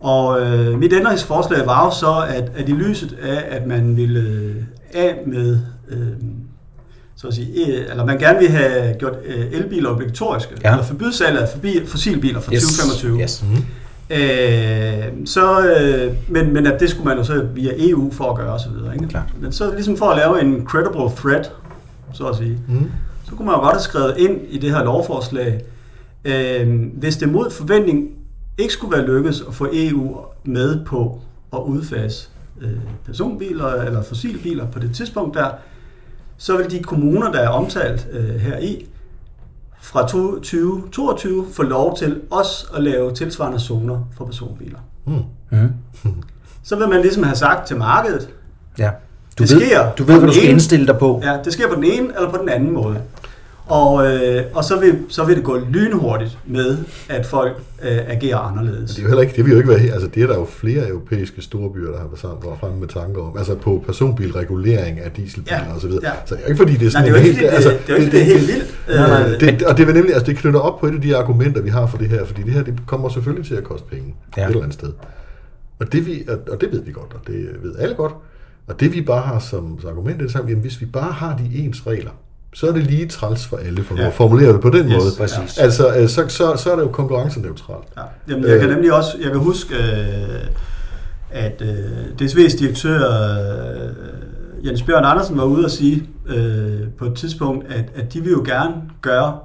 Og øh, mit ændringsforslag var jo så, at, at i lyset af, at man ville øh, af med, øh, så at sige, øh, eller man gerne vil have gjort øh, elbiler obligatoriske, ja. eller forbyde salget af forbi, fossilbiler fra yes. 2025. Yes. Mm-hmm. Øh, så, øh, men, men at det skulle man jo så via EU for at gøre osv. Ikke? Men så ligesom for at lave en credible threat, så at sige, mm. så kunne man jo godt have skrevet ind i det her lovforslag, øh, hvis det mod forventning ikke skulle være lykkedes at få EU med på at udfase øh, personbiler eller fossilbiler på det tidspunkt der, så vil de kommuner, der er omtalt øh, her i, fra 2022 få lov til også at lave tilsvarende zoner for personbiler. Mm. Mm. Så vil man ligesom have sagt til markedet, ja. du det ved, sker du ved, hvad du skal ene, indstille dig på. Ja, det sker på den ene eller på den anden måde. Og, øh, og så, vil, så vil det gå lynhurtigt med, at folk øh, agerer anderledes. Det er jo heller ikke, det vil jo ikke være, altså det er der jo flere europæiske storbyer, der har været sammen frem med tanker om, altså på personbilregulering af dieselbiler ja, og så videre. Ja. Så det er ikke fordi, det er sådan nej, det er helt, det, altså, det, det, det, det, er helt vildt. Nej, nej, øh, det, og det vil nemlig, altså det knytter op på et af de argumenter, vi har for det her, fordi det her, det kommer selvfølgelig til at koste penge ja. et eller andet sted. Og det, vi, og det ved vi godt, og det ved alle godt. Og det vi bare har som, som argument, det er sammen, jamen, hvis vi bare har de ens regler, så er det lige træls for alle, for ja. at formulere det på den yes, måde. Præcis. Altså, øh, så, så, så er det jo konkurrenceneutralt. Ja. Jamen, jeg kan øh. nemlig også, jeg kan huske, øh, at DSV's direktør Jens Bjørn Andersen var ude og sige på et tidspunkt, at, at de vil jo gerne gøre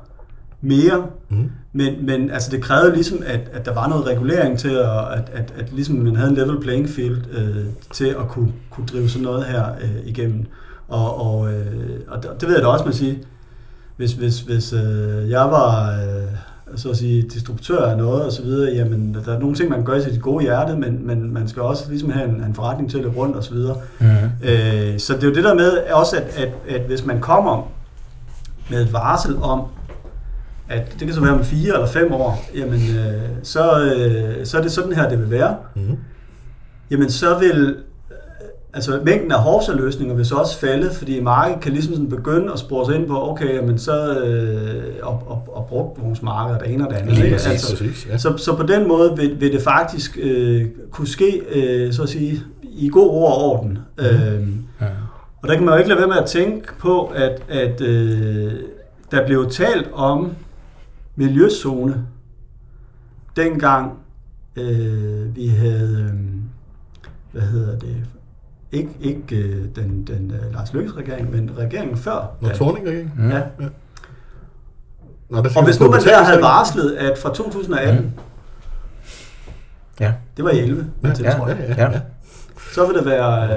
mere, mm. men, men altså det krævede ligesom, at, at der var noget regulering til, at, at, at, at ligesom man havde en level playing field øh, til at kunne, kunne drive sådan noget her øh, igennem. Og, og, øh, og det ved jeg da også, man siger. Hvis, hvis, hvis øh, jeg var øh, så at sige, distributør af noget og så videre, jamen der er nogle ting, man gøre i sit gode hjerte, men, men man skal også ligesom have en, en forretning til at løbe rundt og så videre. Mm-hmm. Øh, så det er jo det der med også, at, at, at hvis man kommer med et varsel om, at det kan så være om fire eller fem år, jamen øh, så, øh, så er det sådan her, det vil være. Mm-hmm. Jamen så vil altså mængden af hovsaløsninger vil så også falde, fordi markedet kan ligesom sådan begynde at spore sig ind på, okay, men så øh, og, og, og brugtvognsmarkedet det ene og det andet. Ikke? Altså, præcis, ja. så, så på den måde vil, vil det faktisk øh, kunne ske, øh, så at sige, i god ord og orden. Mm. Øh, ja. Og der kan man jo ikke lade være med at tænke på, at, at øh, der blev talt om miljøzone, dengang øh, vi havde, øh, hvad hedder det, ikke, ikke øh, den, den uh, Lars Lykkes regering, men regeringen før. Nå, Torning-regeringen? Ja. ja. Nå, der Og hvis nu man der havde varslet, at fra 2018, Mm. Ja. det var i 11, Ja, til, ja, tror jeg, ja, ja, Ja. Så vil det være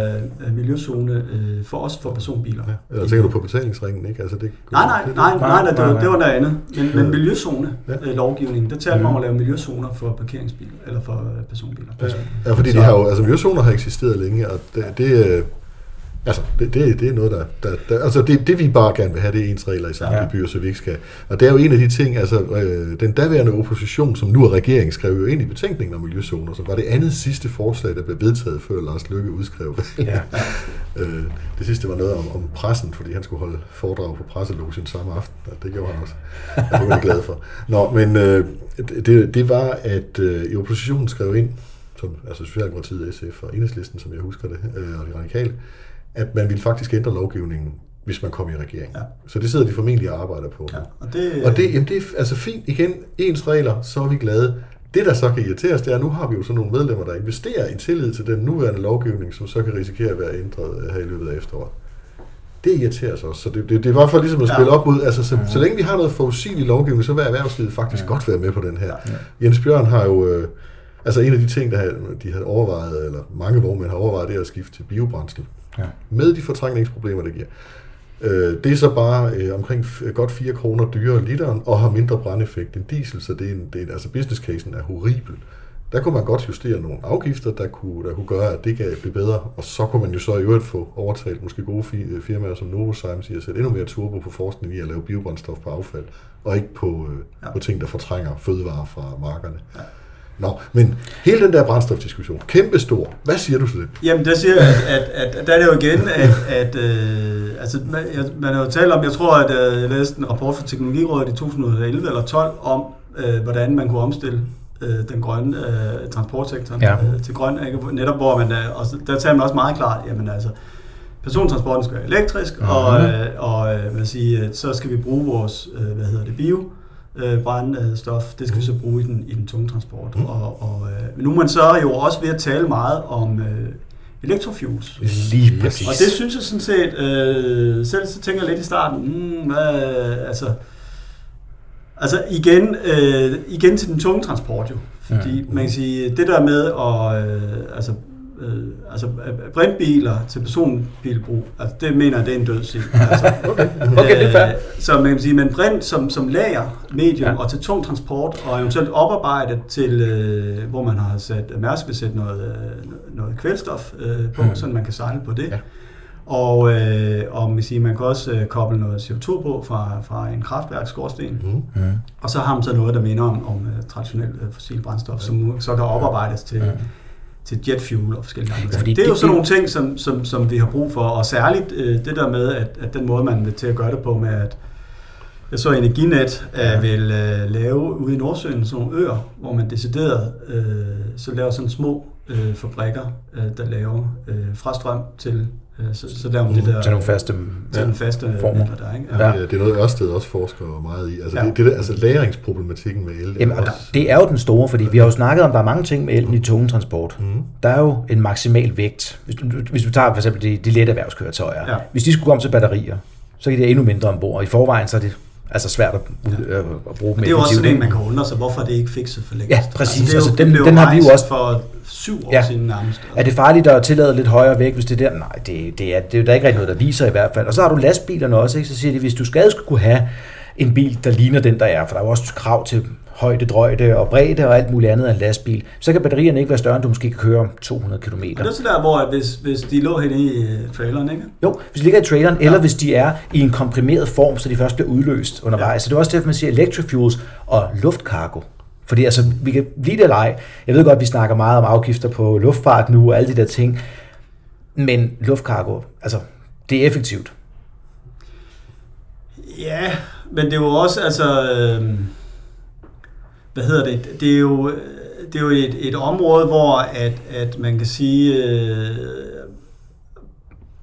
øh, miljøzone øh, for os for personbiler. ja. Eller tænker du på betalingsringen, ikke? Altså, det, Nej, nej, det- nej, nej, nej, det, var, det var noget andet. Men, men Ja. miljøzone Ja. øh, lovgivningen, der taler man om Mhm. at lave miljøzoner for parkeringsbiler, eller for øh, personbiler. Ja, ja fordi de har jo, altså miljøzoner har eksisteret længe, og det, det, øh, altså, det, det, det er noget, der, der, der altså det, det vi bare gerne vil have, det er ens regler i samtlige Ja. byer, så vi ikke skal. Og det er jo en af de ting, altså øh, den daværende opposition, som nu er regeringen, skrev jo ind i betænkningen om miljøzoner, så var det andet sidste forslag, der blev vedtaget, før Lars Løkke udskrev det. Ja. Øh, det sidste var noget om, om pressen, fordi han skulle holde foredrag på presselogen samme aften, og det gjorde han også. Og det var jeg glad for. Nå, men øh, det, det var, at øh, oppositionen skrev ind, som, altså Socialdemokratiet, SF og Enhedslisten, som jeg husker det, øh, og de radikale, at man ville faktisk ændre lovgivningen, hvis man kom i regering. Ja. Så det sidder de formentlig og arbejder på. Ja, og det, Og det, jamen det er altså fint. Igen, ens regler, så er vi glade. Det, der så kan irritere os, det er, at nu har vi jo sådan nogle medlemmer, der investerer i tillid til den nuværende lovgivning, som så kan risikere at være ændret øh, her i løbet af efteråret. Det irriterer os også. Så det, det, det var for ligesom at Ja. spille op mod, altså så, så længe vi har noget forudsigelig lovgivning, så vil erhvervslivet faktisk Ja. godt være med på den her. Ja. Jens Bjørn har jo, øh, altså en af de ting, der de har overvejet, eller mange vognmænd har overvejet, det er at skifte til biobrændsel. Ja. Med de fortrængningsproblemer, det giver. Øh, det er så bare øh, omkring godt 4 kroner dyrere literen, og har mindre brændeffekt end diesel, så det er en, det er, altså business casen er horribel. Der kunne man godt justere nogle afgifter, der kunne, der kunne gøre, at det kan blive bedre, og så kunne man jo så i øvrigt få overtalt måske gode øh, firmaer som Novozymes i at sætte endnu mere turbo på forskning i at lave biobrændstof på affald, og ikke på, øh, ja. på ting, der fortrænger fødevarer fra markerne. Ja. Nå, men hele den der brændstofdiskussion, kæmpestor. Hvad siger du til det? Jamen, der siger jeg, at, at, at der er det jo igen, at, at øh, altså, man, man har jo talt om, jeg tror, at øh, jeg læste en rapport fra Teknologirådet i 2011 eller 12 om, øh, hvordan man kunne omstille øh, den grønne øh, transportsektor Ja. øh, til grøn, ikke? netop hvor man, øh, og der taler man også meget klart, jamen altså, persontransporten skal være elektrisk, Mhm. og, øh, og øh, hvad sige, øh, så skal vi bruge vores, øh, hvad hedder det, bio, øh, brændstof, det skal vi så bruge i den, i den tunge transport. Mhm. Og, og øh, nu er man så jo også ved at tale meget om øh, elektrofuels. Lige præcis. Og det synes jeg sådan set, øh, selv så tænker jeg lidt i starten, mm, hvad, altså, altså igen, øh, igen til den tunge transport jo. Fordi Mm. man kan sige, det der med at, øh, altså, øh, altså øh, brintbiler til personbilbrug, altså det mener jeg, det er en død sild. Altså, Okay. Okay, det er fair. Øh, Så man kan sige, men brint som, som lager medium Ja. ja. og til tung transport, og eventuelt oparbejdet til, øh, hvor man har sat, Mærsk vil sætte noget, øh, noget kvælstof øh, på, Mm. så man kan sejle på det. Ja. Ja. Og, øh, og man, siger, man kan også øh, koble noget CO2 på fra, fra en kraftværksskorsten. Mm. Mm. Og så har man så noget, der minder om, om uh, traditionelt uh, fossil brændstof, som så kan oparbejdes til, Ja. Til jetfuel og forskellige andre ting. Fordi det er jo sådan nogle ting, som, som, som vi har brug for, og særligt uh, det der med, at, at den måde, man vil til at gøre det på med, at jeg så Energinet Ja. vil uh, lave ude i Nordsøen sådan nogle øer, hvor man decideret uh, så laver sådan små uh, fabrikker, uh, der laver uh, fra strøm til, så, så laver man det der Til nogle faste... til den faste former. midler der, ikke? Ja. Ja. Det, er- det er noget, Ørsted også forsker meget i. Altså, Ja. det, det der, altså lagringsproblematikken med el. er Jamen, og også, der, det er jo den store, fordi vi har jo snakket om, at der er mange ting med elen i tunge transport. Mm. Der er jo en maksimal vægt. Hvis du, hvis du tager for eksempel de, de lette erhvervskøretøjer. Ja. Hvis de skulle komme til batterier, så kan det endnu mindre ombord. Og i forvejen så er det altså svært at, øh, at bruge Men det er jo også sådan en, man kan undre sig, hvorfor det ikke fikset for længst. Ja, præcis. det Altså, det den- blev den har vi jo også- for syv år Ja. siden nærmest. Er det farligt at tillade lidt højere vægt, hvis det er der? Nej, det, det er, det er der er ikke rigtig noget, der viser i hvert fald. Og så har du lastbilerne også, ikke? så siger de, hvis du skal skulle kunne have en bil, der ligner den, der er, for der er jo også krav til højde, drøjde og bredde og alt muligt andet af en lastbil, så kan batterierne ikke være større, end du måske kan køre 200 km. Og det er så der, hvor at hvis, hvis de lå henne i uh, traileren, ikke? Jo, hvis de ligger i traileren, ja. eller hvis de er i en komprimeret form, så de først bliver udløst undervejs. Ja. Så det er også derfor, man siger electrofuels og luftkargo. Fordi altså, vi kan lide det eller ej. Jeg ved godt, vi snakker meget om afgifter på luftfart nu og alle de der ting. Men luftkargo, altså, det er effektivt. Ja, men det er jo også, altså... Øh, hvad hedder det? Det er jo, det er jo et, et område, hvor at, at man kan sige... Øh,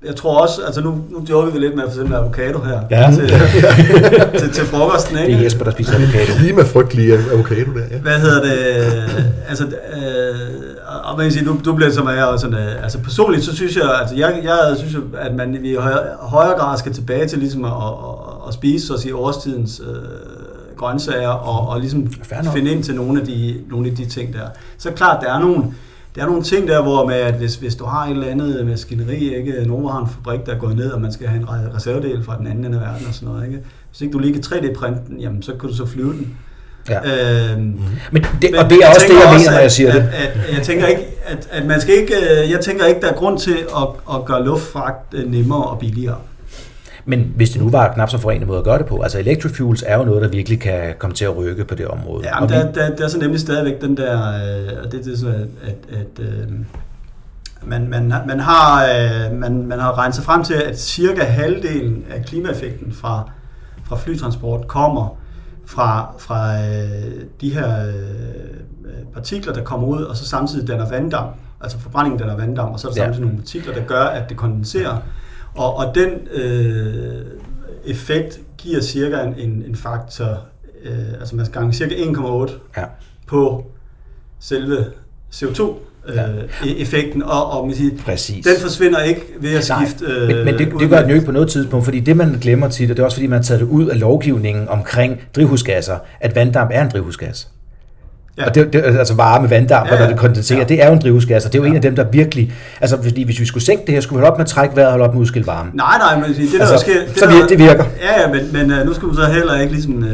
jeg tror også, altså nu, nu joker vi lidt med for eksempel avocado her Ja. til, til, til frokosten, ikke? Det er Jesper, der spiser avocado. Klimafrygtelige avocado der, ja. Hvad hedder det? Altså, øh, og man kan sige, du, du bliver som jeg, og sådan, øh, altså personligt, så synes jeg, altså jeg, jeg synes jo, at man i højere, højere grad skal tilbage til ligesom at, at, at spise, så at sige, årstidens øh, grøntsager og, og ligesom finde ind til nogle af, de, nogle af de ting der. Så klart, der er nogle, der er nogle ting der, hvor med, at hvis, hvis du har et eller andet maskineri, ikke? nogen har en fabrik, der er gået ned, og man skal have en re- reservedel fra den anden ende af verden og sådan noget. Ikke? Hvis ikke du lige kan 3D-printe den, jamen, så kan du så flyve den. Ja. Øhm, Men det, og det er også det, jeg mener, når jeg siger at, det. At, at, jeg tænker ikke, at, at man skal ikke, øh, jeg tænker ikke, der er grund til at, at gøre luftfragt øh, nemmere og billigere. Men hvis det nu var knap så forenet måde at gøre det på, altså electrofuels er jo noget, der virkelig kan komme til at rykke på det område. Ja, men der, der, der er så nemlig stadigvæk den der, øh, og det, det er så, at, at, at øh, man, man, man, har, øh, man, man har regnet sig frem til, at cirka halvdelen af klimaeffekten fra, fra flytransport kommer fra, fra øh, de her øh, partikler, der kommer ud, og så samtidig danner vanddamp. Altså forbrændingen danner vanddamp, og så er der Ja. samtidig nogle partikler, der gør, at det kondenserer. Og, og den øh, effekt giver cirka en, en, en faktor, øh, altså man skal gange cirka 1,8 Ja. på selve CO2-effekten, og, og man siger, Præcis. den forsvinder ikke ved at skifte... øh, men, men det, det gør den jo ikke på noget tidspunkt, fordi det man glemmer tit, og det er også fordi man har taget det ud af lovgivningen omkring drivhusgasser, at vanddamp er en drivhusgas. Ja. Ja. Og det, det, altså varme vanddamp, Ja, ja, ja. når det kondenserer, Ja. ja. det er jo en drivhusgas, og det er jo Ja. en af dem, der virkelig... Altså, fordi hvis vi skulle sænke det her, skulle vi holde op med at trække vejret og holde op med at udskille varme. Nej, nej, men det der Altså, sker... Det så der, det virker. Ja, ja, men, men uh, nu skal du så heller ikke ligesom uh,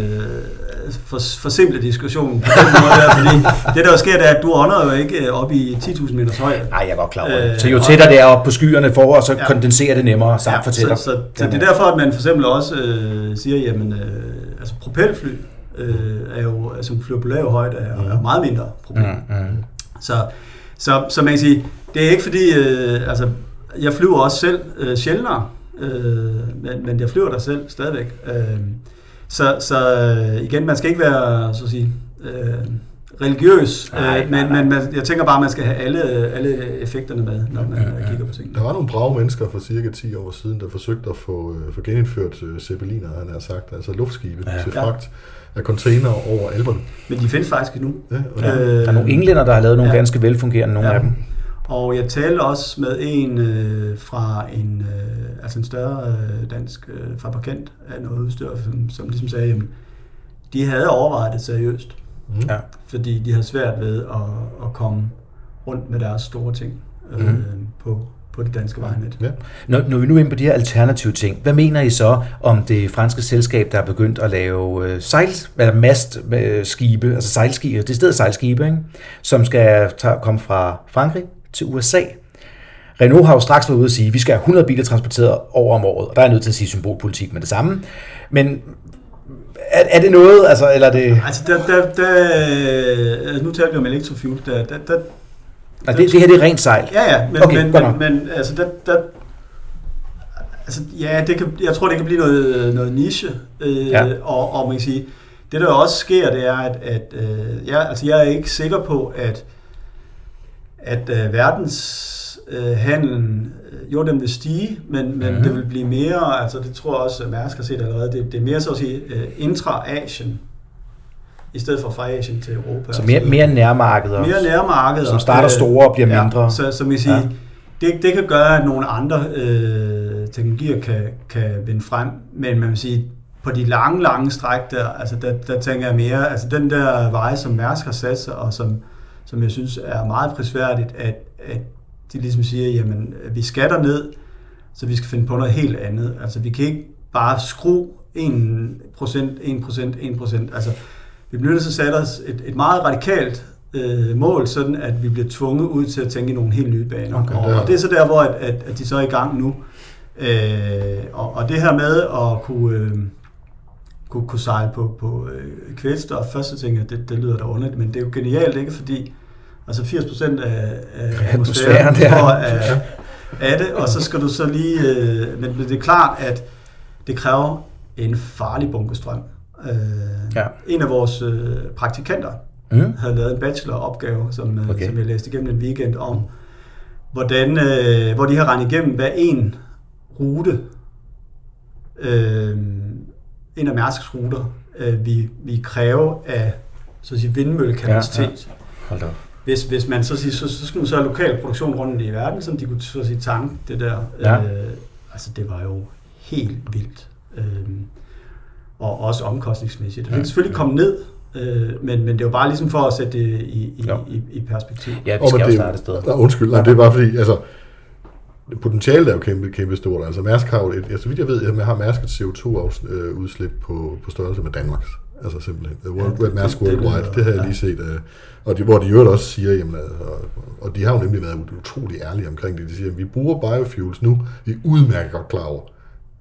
for, forsimple diskussionen på den måde der, fordi det der jo sker, det er, at du ånder jo ikke øh, op i 10.000 meters højde. Nej, jeg godt klar over det. Øh, Så jo tættere det er oppe på skyerne for, så Ja. kondenserer det nemmere, sagt for tættere. så, så, så det er derfor, at man for eksempel også øh, siger, jamen, øh, altså propelfly øh, er jo, altså flyver på lav højde, er, er meget mindre problem. Mm, mm. Så, så, så man kan sige, det er ikke fordi, øh, altså, jeg flyver også selv øh, sjældnere, øh, men, men jeg flyver der selv stadigvæk. Øh, så, så øh, igen, man skal ikke være, så at sige, øh, religiøs, Nej, øh, nej, men, nej. men man, jeg tænker bare, at man skal have alle, alle effekterne med, når man Ja, ja. kigger på tingene. Der var nogle brave mennesker for cirka 10 år siden, der forsøgte at få, øh, få genindført øh, zeppeliner, han har sagt, altså luftskibe Ja. til fragt af container over alberne. Men de findes faktisk endnu. Ja, Ja. det, Der er nogle englænder, der har lavet nogle Ja. ganske velfungerende, nogle Ja. af dem. Og jeg talte også med en øh, fra en, øh, altså en større øh, dansk øh, fabrikant af noget udstyr, som, som ligesom sagde, at de havde overvejet det seriøst, mm. Ja. fordi de havde svært ved at, at komme rundt med deres store ting øh, Mhm. på, på det danske vejnet. ja. Når, når vi nu er inde på de her alternative ting, hvad mener I så om det franske selskab, der er begyndt at lave øh, sejl, eller mastskibe, altså sejlskibe, det stedet sejlskibe, ikke? som skal tage, komme fra Frankrig til USA. Renault har jo straks været ude at sige, at vi skal have 100 biler transporteret over om året, og der er nødt til at sige symbolpolitik med det samme. Men er, er det noget, altså, eller er det... Altså, der, der, der, altså, nu taler vi om elektrofuel, der, der, der, Nej, det, det her det er rent sejl. Ja, ja, men, Okay, men, men, men altså, der, der, altså, ja, det kan, jeg tror, det kan blive noget, noget niche, øh, ja. og, og man kan sige, det der også sker, det er, at, at øh, jeg, altså, jeg er ikke sikker på, at, at øh, verdens øh, handelen, øh, jo, den vil stige, men, men Mhm. det vil blive mere, altså det tror jeg også, Mærsk har set allerede, det, det er mere så at sige øh, intra-Asien, i stedet for fra Asien til Europa. Så mere, mere nærmarkeder, mere nærmarkeder. som starter store og bliver ja, mindre. Så, så man kan sige, Ja. ja. det, det kan gøre, at nogle andre øh, teknologier kan, kan vinde frem, men man vil sige, på de lange, lange stræk der, altså der, der tænker jeg mere, altså den der vej, som Mærsk har sat sig, og som, som jeg synes er meget prisværdigt, at, at de ligesom siger, jamen, vi skatter ned, så vi skal finde på noget helt andet. Altså, vi kan ikke bare skrue 1%, 1%, 1%. Altså, vi bliver nødt til at sætte os et, et meget radikalt øh, mål, sådan at vi bliver tvunget ud til at tænke i nogle helt nye baner. Okay, og, og det er så der, hvor at, at, at de så er i gang nu. Øh, og, og det her med at kunne, øh, kunne, kunne sejle på, på øh, kvælstof, først så tænker jeg, det, det lyder da underligt, men det er jo genialt, ikke? Fordi altså 80% af, af Atmosfæren, ja. af, af det, og så skal du så lige... Øh, men det er klart, at det kræver en farlig bunkestrøm. Øh, Ja. En af vores øh, praktikanter Mm. havde lavet en bacheloropgave, som, øh, Okay. som jeg læste igennem en weekend om, hvordan, øh, hvor de har regnet igennem, hvad en rute, øh, en af Mærsks ruter, øh, vi, vi kræver af så at sige, vindmøllekapacitet. Ja, Ja. Hold da op. Hvis, hvis man så siger, så, så skulle man så have lokal produktion rundt i verden, så de kunne så sige tanke det der. Ja. Øh, altså det var jo helt vildt. Øh, og også omkostningsmæssigt. Det kan selvfølgelig komme ned, øh, men, men det er jo bare ligesom for at sætte det i, i, Jo. i, i perspektiv. Ja, vi Og skal men jo det- starte et sted. Nej, undskyld, nej, det er bare fordi, altså, potentialet er jo kæmpe, kæmpe stort. Altså Mærsk har jo, et, altså, vidt jeg ved, har Mærsk et CO2-udslip på, på størrelse med Danmarks. Altså simpelthen. The World, Ja, det- Mærsk det- det Worldwide, lyder- det har jeg lige set. øh, Og de, hvor de jo også siger, jamen, altså, og de har jo nemlig været utrolig ærlige omkring det. De siger, at vi bruger biofuels nu, vi er udmærket godt klar over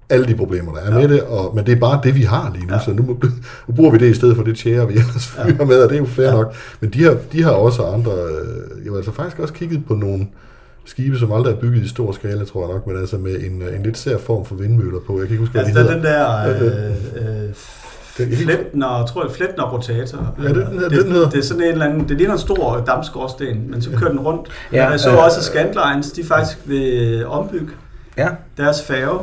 alle de problemer, der er ja. med det, og, men det er bare det, vi har lige nu, ja. Så nu, nu bruger vi det i stedet for det tjære, vi ellers fyrer ja. med, og det er jo fair ja. nok. Men de har, de har også andre, øh, jo altså faktisk også kigget på nogle skibe, som aldrig er bygget i stor skala, tror jeg nok, men altså med en, øh, en lidt sær form for vindmøller på. Jeg kan ikke huske, hvad Altså, de der er hedder. den der øh, øh, Det er Flætner, tror jeg, Flætner rotator. Ja, det er den her- det, den hedder. det er sådan en eller anden, det ligner en stor dammskorsten, men så kører den rundt. Ja, Ja, jeg så øh, også, at Scandlines, de faktisk vil ombygge Ja, deres færge.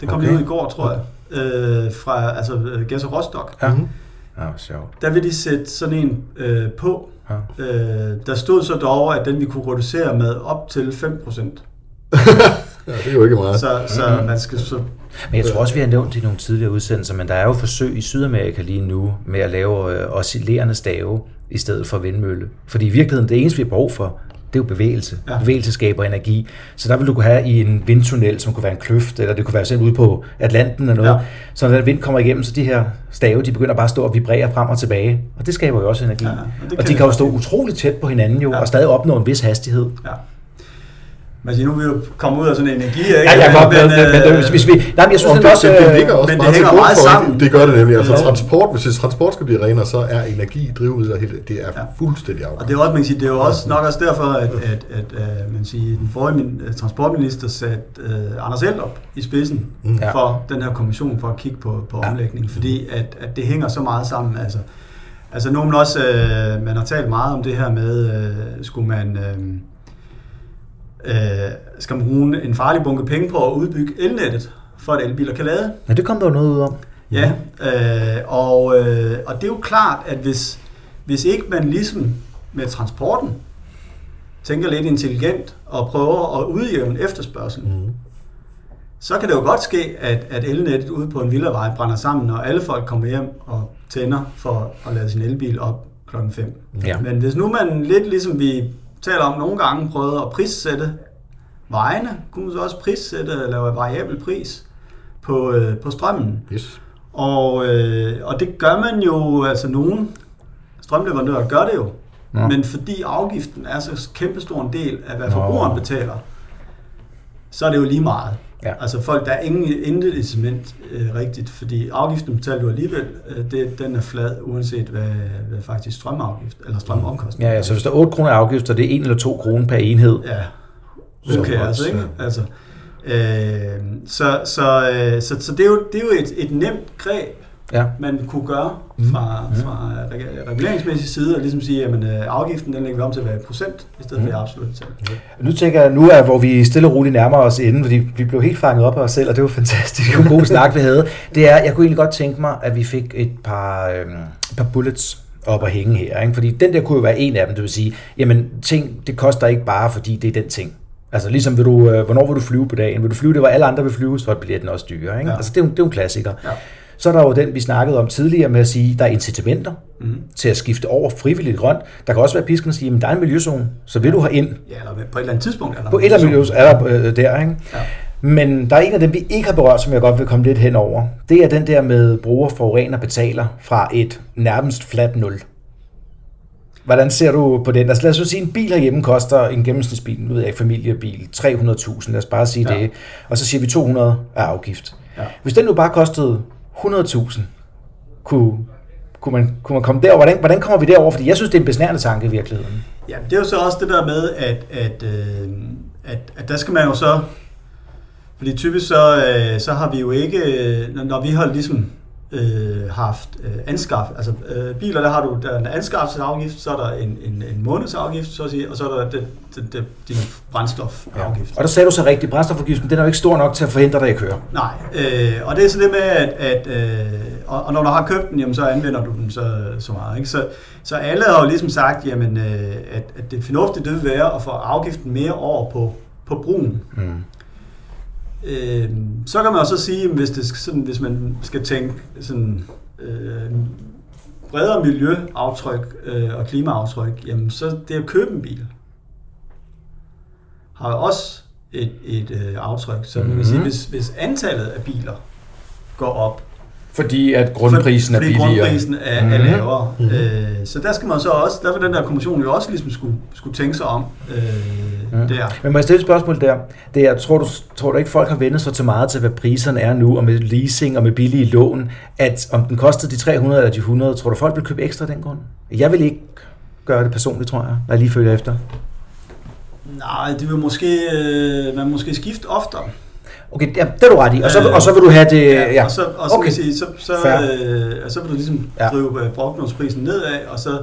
Det kom Okay. okay. ud i går, tror jeg. Øh, fra altså, øh, Gæs og Rostock. ja. Mhm. Ja, sjovt. Der vil de sætte sådan en øh, på. Ja. Øh, der stod så dog, at den vi kunne reducere med op til 5%. Ja, det er jo ikke meget. Så, så man skal så... Men jeg tror også, vi har nævnt det i nogle tidligere udsendelser, men der er jo forsøg i Sydamerika lige nu med at lave øh, oscillerende stave i stedet for vindmølle. Fordi i virkeligheden, det eneste, vi har brug for, det er jo bevægelse. Ja. Bevægelse skaber energi. Så der vil du kunne have i en vindtunnel, som kunne være en kløft, eller det kunne være selv ude på Atlanten eller noget. Ja. Så når den vind kommer igennem, så de her stave, de begynder bare at stå og vibrere frem og tilbage. Og det skaber jo også energi. Ja, og og de kan jo stå utroligt tæt på hinanden jo. Ja. og stadig opnå en vis hastighed. Ja. Men nu er vi jo kommet ud af sådan en energi, ikke? Ja, jeg godt Men, men, men, øh, hvis, hvis vi... Nej, men jeg synes, Og det, det, er også... det, det øh, ligger også men det meget til hænger meget sammen. Det gør det nemlig. Altså Ja. transport, hvis transport skal blive renere, så er energi, drivmidler, helt- det er Ja. fuldstændig Og afgørende. det er også, man kan sige, det er jo også nok også derfor, at, at, at, at man siger, den forrige min, øh, transportminister satte uh, Anders Eldrup i spidsen Mm. For den her kommission for at kigge på, på Ja. omlægning, fordi at, at det hænger så meget sammen. Altså, altså nu har man også, øh, man har talt meget om det her med, øh, skulle man, øh, øh, skal man bruge en farlig bunke penge på at udbygge elnettet, for at elbiler kan lade? Men det kom der jo noget ud om. Ja, øh, og, øh, og det er jo klart, at hvis, hvis ikke man ligesom med transporten tænker lidt intelligent og prøver at udjævne efterspørgselen, Mm. så kan det jo godt ske, at, at elnettet ude på en villavej brænder sammen, når alle folk kommer hjem og tænder for at lade sin elbil op klokken 5. Ja. Men hvis nu man lidt ligesom vi taler om nogle gange prøvede at prissætte vejene, kunne man så også prissætte eller lave variabel pris på, øh, på strømmen. Yes. Og, øh, og det gør man jo, altså nogen strømleverandører gør det jo. Nå. men fordi afgiften er så kæmpestor en del af, hvad forbrugeren betaler, så er det jo lige meget. Ja. Altså folk, der er ingen intet incitament øh, rigtigt, fordi afgiften betaler du alligevel, øh, det, den er flad, uanset hvad, hvad faktisk strømafgift eller strømomkostning. Ja, ja, så hvis der er 8 kroner afgift, så det er 1 eller 2 kroner per enhed. Ja, okay, godt, altså, ikke? Altså, øh, så, så, øh, så, så det er jo, det er jo et, et nemt greb, Ja. man kunne gøre fra, Mm. fra reg- reguleringsmæssig side, og ligesom sige, at afgiften den lægger vi om til at være procent, i stedet for Mm. et absolut tal. Nu tænker jeg, nu er, hvor vi stille og roligt nærmer os inden, fordi vi blev helt fanget op af os selv, og det var fantastisk. Det var en god snak, vi havde. Det er, jeg kunne egentlig godt tænke mig, at vi fik et par, øhm, et par bullets op at hænge her. Ikke? Fordi den der kunne jo være en af dem, det vil sige, jamen ting, det koster ikke bare, fordi det er den ting. Altså ligesom, vil du, øh, hvornår vil du flyve på dagen? Vil du flyve det, hvor alle andre vil flyve, så er billetten også dyrere. Ikke? Ja. Altså det er, jo, det er jo en klassiker. Ja. Så er der jo den, vi snakkede om tidligere med at sige, der er incitamenter Mm. til at skifte over frivilligt grønt. Der kan også være pisken at sige, at der er en miljøzone, så vil du have ind Ja, eller på et eller andet tidspunkt er der på et eller andet miljø er der øh, der, ikke? Ja. Men der er en af dem, vi ikke har berørt, som jeg godt vil komme lidt hen over. Det er den der med bruger, forurener, betaler fra et nærmest flat nul. Hvordan ser du på den? Altså lad os så sige, en bil herhjemme koster en gennemsnitsbil, nu ved jeg ikke, familiebil, 300.000, lad os bare sige ja. Ja. det. Og så siger vi 200 af afgift. Ja. Hvis den nu bare kostede 100.000, kunne, kunne, man, kunne man komme derover? Hvordan, hvordan kommer vi derover? Fordi jeg synes, det er en besnærende tanke i virkeligheden. Ja, det er jo så også det der med, at, at, øh, at, at der skal man jo så, fordi typisk så, øh, så har vi jo ikke, når- når vi har ligesom øh, haft øh, anskaff, altså øh, biler, der har du der er en anskaffelsesafgift, så er der en, en, en månedsafgift, så at sige, og så er der det, det, det, din brændstofafgift. Og der sagde du så rigtigt, brændstofafgiften, den er jo ikke stor nok til at forhindre dig i at køre. Nej, øh, og det er så det med, at, at øh, og, og når du har købt den, jamen, så anvender du den så, så meget. Ikke? Så, så alle har jo ligesom sagt, jamen, øh, at, at det fornuftige det vil være at få afgiften mere over på, på brugen. Mm. Øh, så kan man også sige, hvis, det, sådan, hvis man skal tænke sådan, øh, bredere miljøaftryk øh, og klimaaftryk, jamen så det at købe en bil har jo også et, et øh, aftryk. Så man kan sige, Mhm. hvis, hvis antallet af biler går op, Fordi at grundprisen fordi er billigere. grundprisen er, er Mhm. lavere. Mhm. Øh, så der skal man så også, derfor den der kommission jo også ligesom skulle, skulle tænke sig om øh, Der. Men må jeg stille et spørgsmål der? Det er, tror, du, tror du ikke, folk har vendt sig til meget til, hvad priserne er nu, og med leasing og med billige lån, at om den kostede de 300 eller de 100, tror du, folk vil købe ekstra den grund? Jeg vil ikke gøre det personligt, tror jeg, når jeg lige følger efter. Nej, det vil måske, øh, man måske skifte oftere. Okay, ja, det er du ret i. Og så, Øh, og så vil du have det... Ja, og så, og så, okay. sige, så, så, Fair. øh, og så vil du ligesom Ja. ja. drive øh, brugtnomsprisen nedad, og så,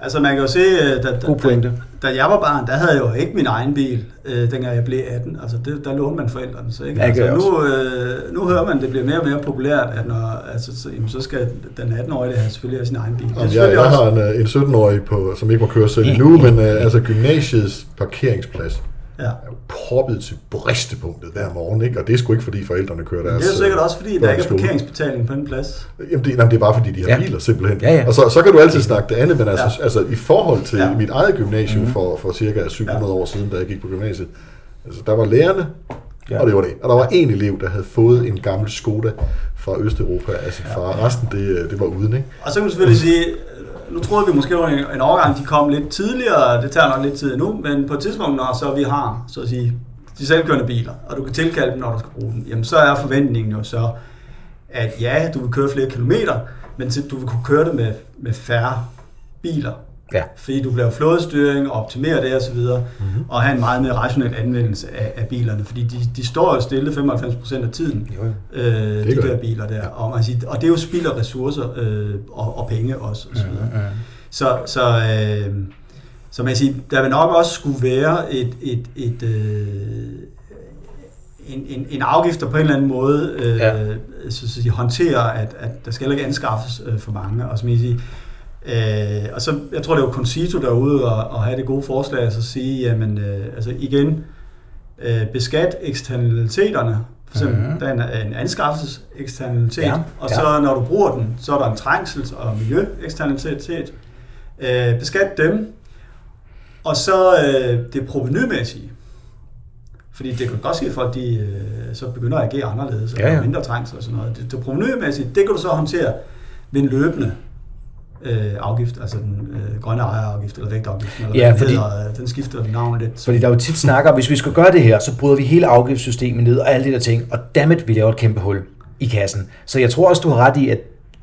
altså man kan jo se, øh, da, da, God pointe. da, da jeg var barn, der havde jeg jo ikke min egen bil, øh, dengang jeg blev 18. Altså det, der lånte man forældrene. Så, ikke? Altså, nu, øh, nu hører man, at det bliver mere og mere populært, at når, altså, så, jamen, så skal den 18-årige have selvfølgelig have sin egen bil. Det Jamen, jeg, jeg også, har en, øh, en 17-årig, på, som ikke må køre selv endnu, men øh, altså gymnasiets parkeringsplads ja. er jo proppet til bristepunktet hver morgen, ikke? og det er sgu ikke, fordi forældrene kører deres... Det er sikkert øh, også, fordi der ikke er parkeringsbetaling på den plads. Jamen, det, jamen, det er bare, fordi de har Ja. biler, simpelthen. Ja, ja. Og så, så kan du altid snakke det andet, men altså, Ja. altså i forhold til Ja. mit eget gymnasium Mhm. mm. for, for cirka 700 Ja. år siden, da jeg gik på gymnasiet, altså, der var lærerne, Ja. og det var det. Og der var en elev, der havde fået en gammel Skoda fra Østeuropa af sin far. Resten, det, øh, det var uden, ikke? Og så kan man selvfølgelig sige, nu troede vi måske, at en overgang de kom lidt tidligere, det tager nok lidt tid nu, men på et tidspunkt, når så vi har, så at sige, de selvkørende biler, og du kan tilkalde dem, når du skal bruge dem, jamen så er forventningen jo så, at ja, du vil køre flere kilometer, men du vil kunne køre det med, med færre biler. Ja. Fordi du bliver flådestyring og optimere det osv., Mhm. mm-hmm. og have en meget mere rationel anvendelse af, af bilerne, fordi de, de står jo stille 95% af tiden, Jo, jo. øh, de der de. biler der. Og, man siger, og det er jo spild af ressourcer øh, og, og penge også. Og så, videre. Mm. så, så, øh, så man siger, der vil nok også skulle være et, et, et, øh, en, en, en afgift, der på en eller anden måde øh, Ja. ja. så, så de håndterer, at, at der skal ikke anskaffes øh, for mange. Og, som jeg siger, øh, og så, jeg tror, det var Concito derude og, og have det gode forslag, at så sige, jamen, øh, altså igen, øh, beskat eksternaliteterne, for eksempel, Mhm. mm-hmm. der er en, en anskaffelseseksternalitet, Ja, og ja. så når du bruger den, så er der en trængsels- og miljøeksternalitet. Øh, beskat dem, og så øh, det provenymæssige. Fordi det kan godt ske, at folk de, øh, så begynder at agere anderledes, og Ja, ja. mindre trængsel og sådan noget. Det, det provenymæssige, det kan du så håndtere ved en løbende øh, afgift, altså den øh, grønne ejerafgift, eller vægtafgiften, eller Ja, hvad den fordi- hedder. Den skifter navn lidt. Fordi der er jo tit snakker hvis vi skal gøre det her, så bryder vi hele afgiftssystemet ned og alle de der ting, og dammit, vi laver et kæmpe hul i kassen. Så jeg tror også, du har ret i, at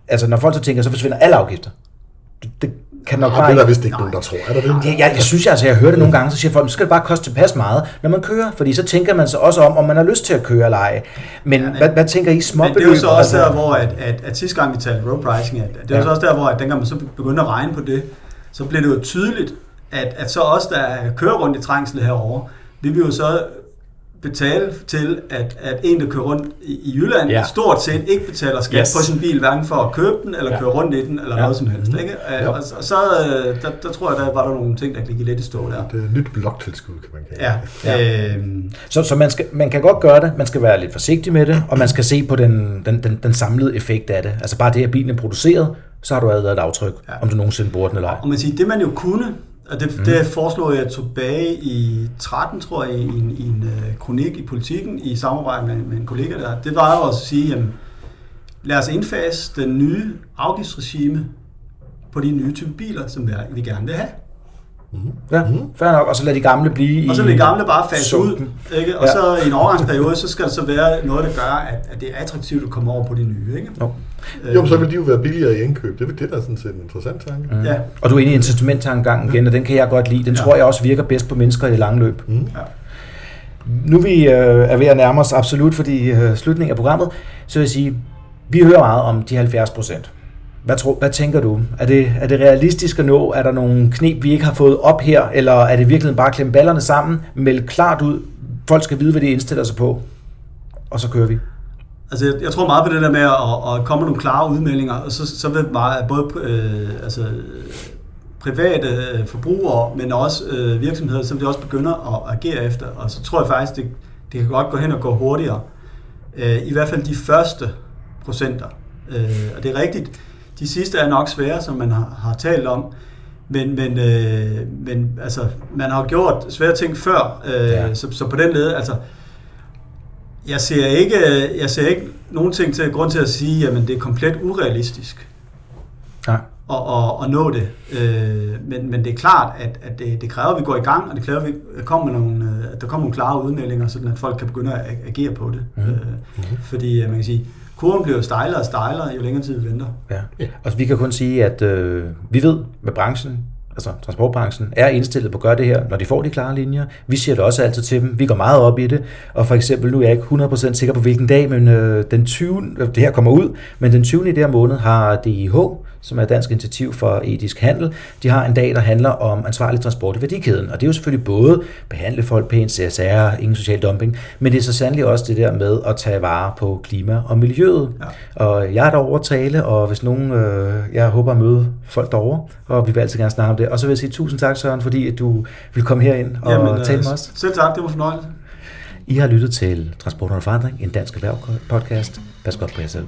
altså, når folk så tænker, så forsvinder alle afgifter. Det, det kan nok Nå, bare det er der vist ikke nogen, der tror. Er der det? Jeg, jeg, jeg synes altså, jeg hører det nogle gange, så siger folk, så skal det bare koste tilpas meget, når man kører. Fordi så tænker man sig også om, om man har lyst til at køre eller ej. Men Ja, hvad, hvad tænker I småbeløb? det er jo så også der, hvor at, at, at sidste gang vi talte road pricing, at det er Ja. så også der, hvor at dengang man så begyndte at regne på det, så blev det jo tydeligt, at, at så os, der kører rundt i trængsel herover, vi vil jo så betale til, at, at en, der kører rundt i, Jylland, Ja. ja. stort set ikke betaler skat Yes. på sin bil, hverken for at købe den, eller Ja. ja. køre rundt i den, eller Ja. ja. noget som helst. Mhm. Ikke? Jo. Og, og så, øh, der, der tror jeg, der var der nogle ting, der gik lidt i stå der. Det er et nyt bloktilskud, kan man kalde Ja. ja. Øhm, Så, så man, skal, man kan godt gøre det, man skal være lidt forsigtig med det, og man skal se på den, den, den, den samlede effekt af det. Altså bare det, at bilen er produceret, så har du allerede et aftryk, ja. Ja. om du nogensinde bruger den eller ej. Og man siger, det man jo kunne, og det, mm. det foreslog jeg tilbage i 13, tror jeg, i en, i en uh, kronik i politikken, i samarbejde med, med en kollega der, det var jo at sige, jamen, lad os indfase den nye afgiftsregime på de nye type biler, som vi, vi gerne vil have. Ja, fair nok. Og så lad de gamle blive Og så i vil de gamle bare fase ud, ikke? og Ja. så i en overgangsperiode, så skal der så være noget, der gør, at, at det er attraktivt at komme over på de nye. Ikke? Jo. Jo, men så vil de jo være billigere i indkøb. Det, det er da sådan set en interessant tanke. Mm. Ja. Og du er inde i incitamenttankegangen igen, og den kan jeg godt lide. Den Ja. tror jeg også virker bedst på mennesker i det lange løb. Mm. Ja. Nu vi øh, er ved at nærme os absolut for de øh, slutningen af programmet, så vil jeg sige, vi hører meget om de 70 procent. Hvad, tror, hvad tænker du? Er det, er det realistisk at nå? Er der nogle knep, vi ikke har fået op her? Eller er det virkelig bare at klemme ballerne sammen, melde klart ud, folk skal vide, hvad de indstiller sig på, og så kører vi? Altså, jeg, jeg tror meget på det der med at, at komme med nogle klare udmeldinger, og så, så vil meget, både øh, altså, private øh, forbrugere, men også øh, virksomheder, så vil de også begynde at agere efter. Og så tror jeg faktisk, det, det kan godt gå hen og gå hurtigere. Øh, I hvert fald de første procenter. Øh, og det er rigtigt, de sidste er nok svære, som man har, har talt om. Men, men, øh, men altså, man har gjort svære ting før, øh, ja. så, så på den led, altså, jeg ser ikke, jeg ser ikke nogen ting til grund til at sige, at det er komplet urealistisk. Ja at, at, at nå det. Øh, men, men det er klart, at, at det, det kræver, at vi går i gang, og det kræver, at, vi kommer nogle, øh, at der kommer nogle klare udmeldinger, så at folk kan begynde at agere på det. Mm. Øh, fordi man kan sige, kurven bliver stejlere og stejlere, jo længere tid vi venter. Ja. ja. Altså, vi kan kun sige, at øh, vi ved med branchen, altså transportbranchen, er indstillet på at gøre det her, når de får de klare linjer. Vi siger det også altid til dem. Vi går meget op i det. Og for eksempel, nu er jeg ikke 100% sikker på, hvilken dag, men øh, den 20. det her kommer ud, men den 20. i det her måned har DIH som er Dansk Initiativ for Etisk Handel. De har en dag, der handler om ansvarlig transport i værdikæden, og det er jo selvfølgelig både behandle folk pænt, CSR, ingen social dumping, men det er så sandelig også det der med at tage vare på klima og miljøet. Ja. Og jeg er derovre at tale, og hvis nogen, øh, jeg håber at møde folk derovre, og vi vil altid gerne snakke om det. Og så vil jeg sige tusind tak, Søren, fordi at du vil komme herind og Jamen, tale med os. Selv tak, det var fornøjelse. I har lyttet til Transport og Forandring, en dansk erhverv podcast. Pas godt på jer selv.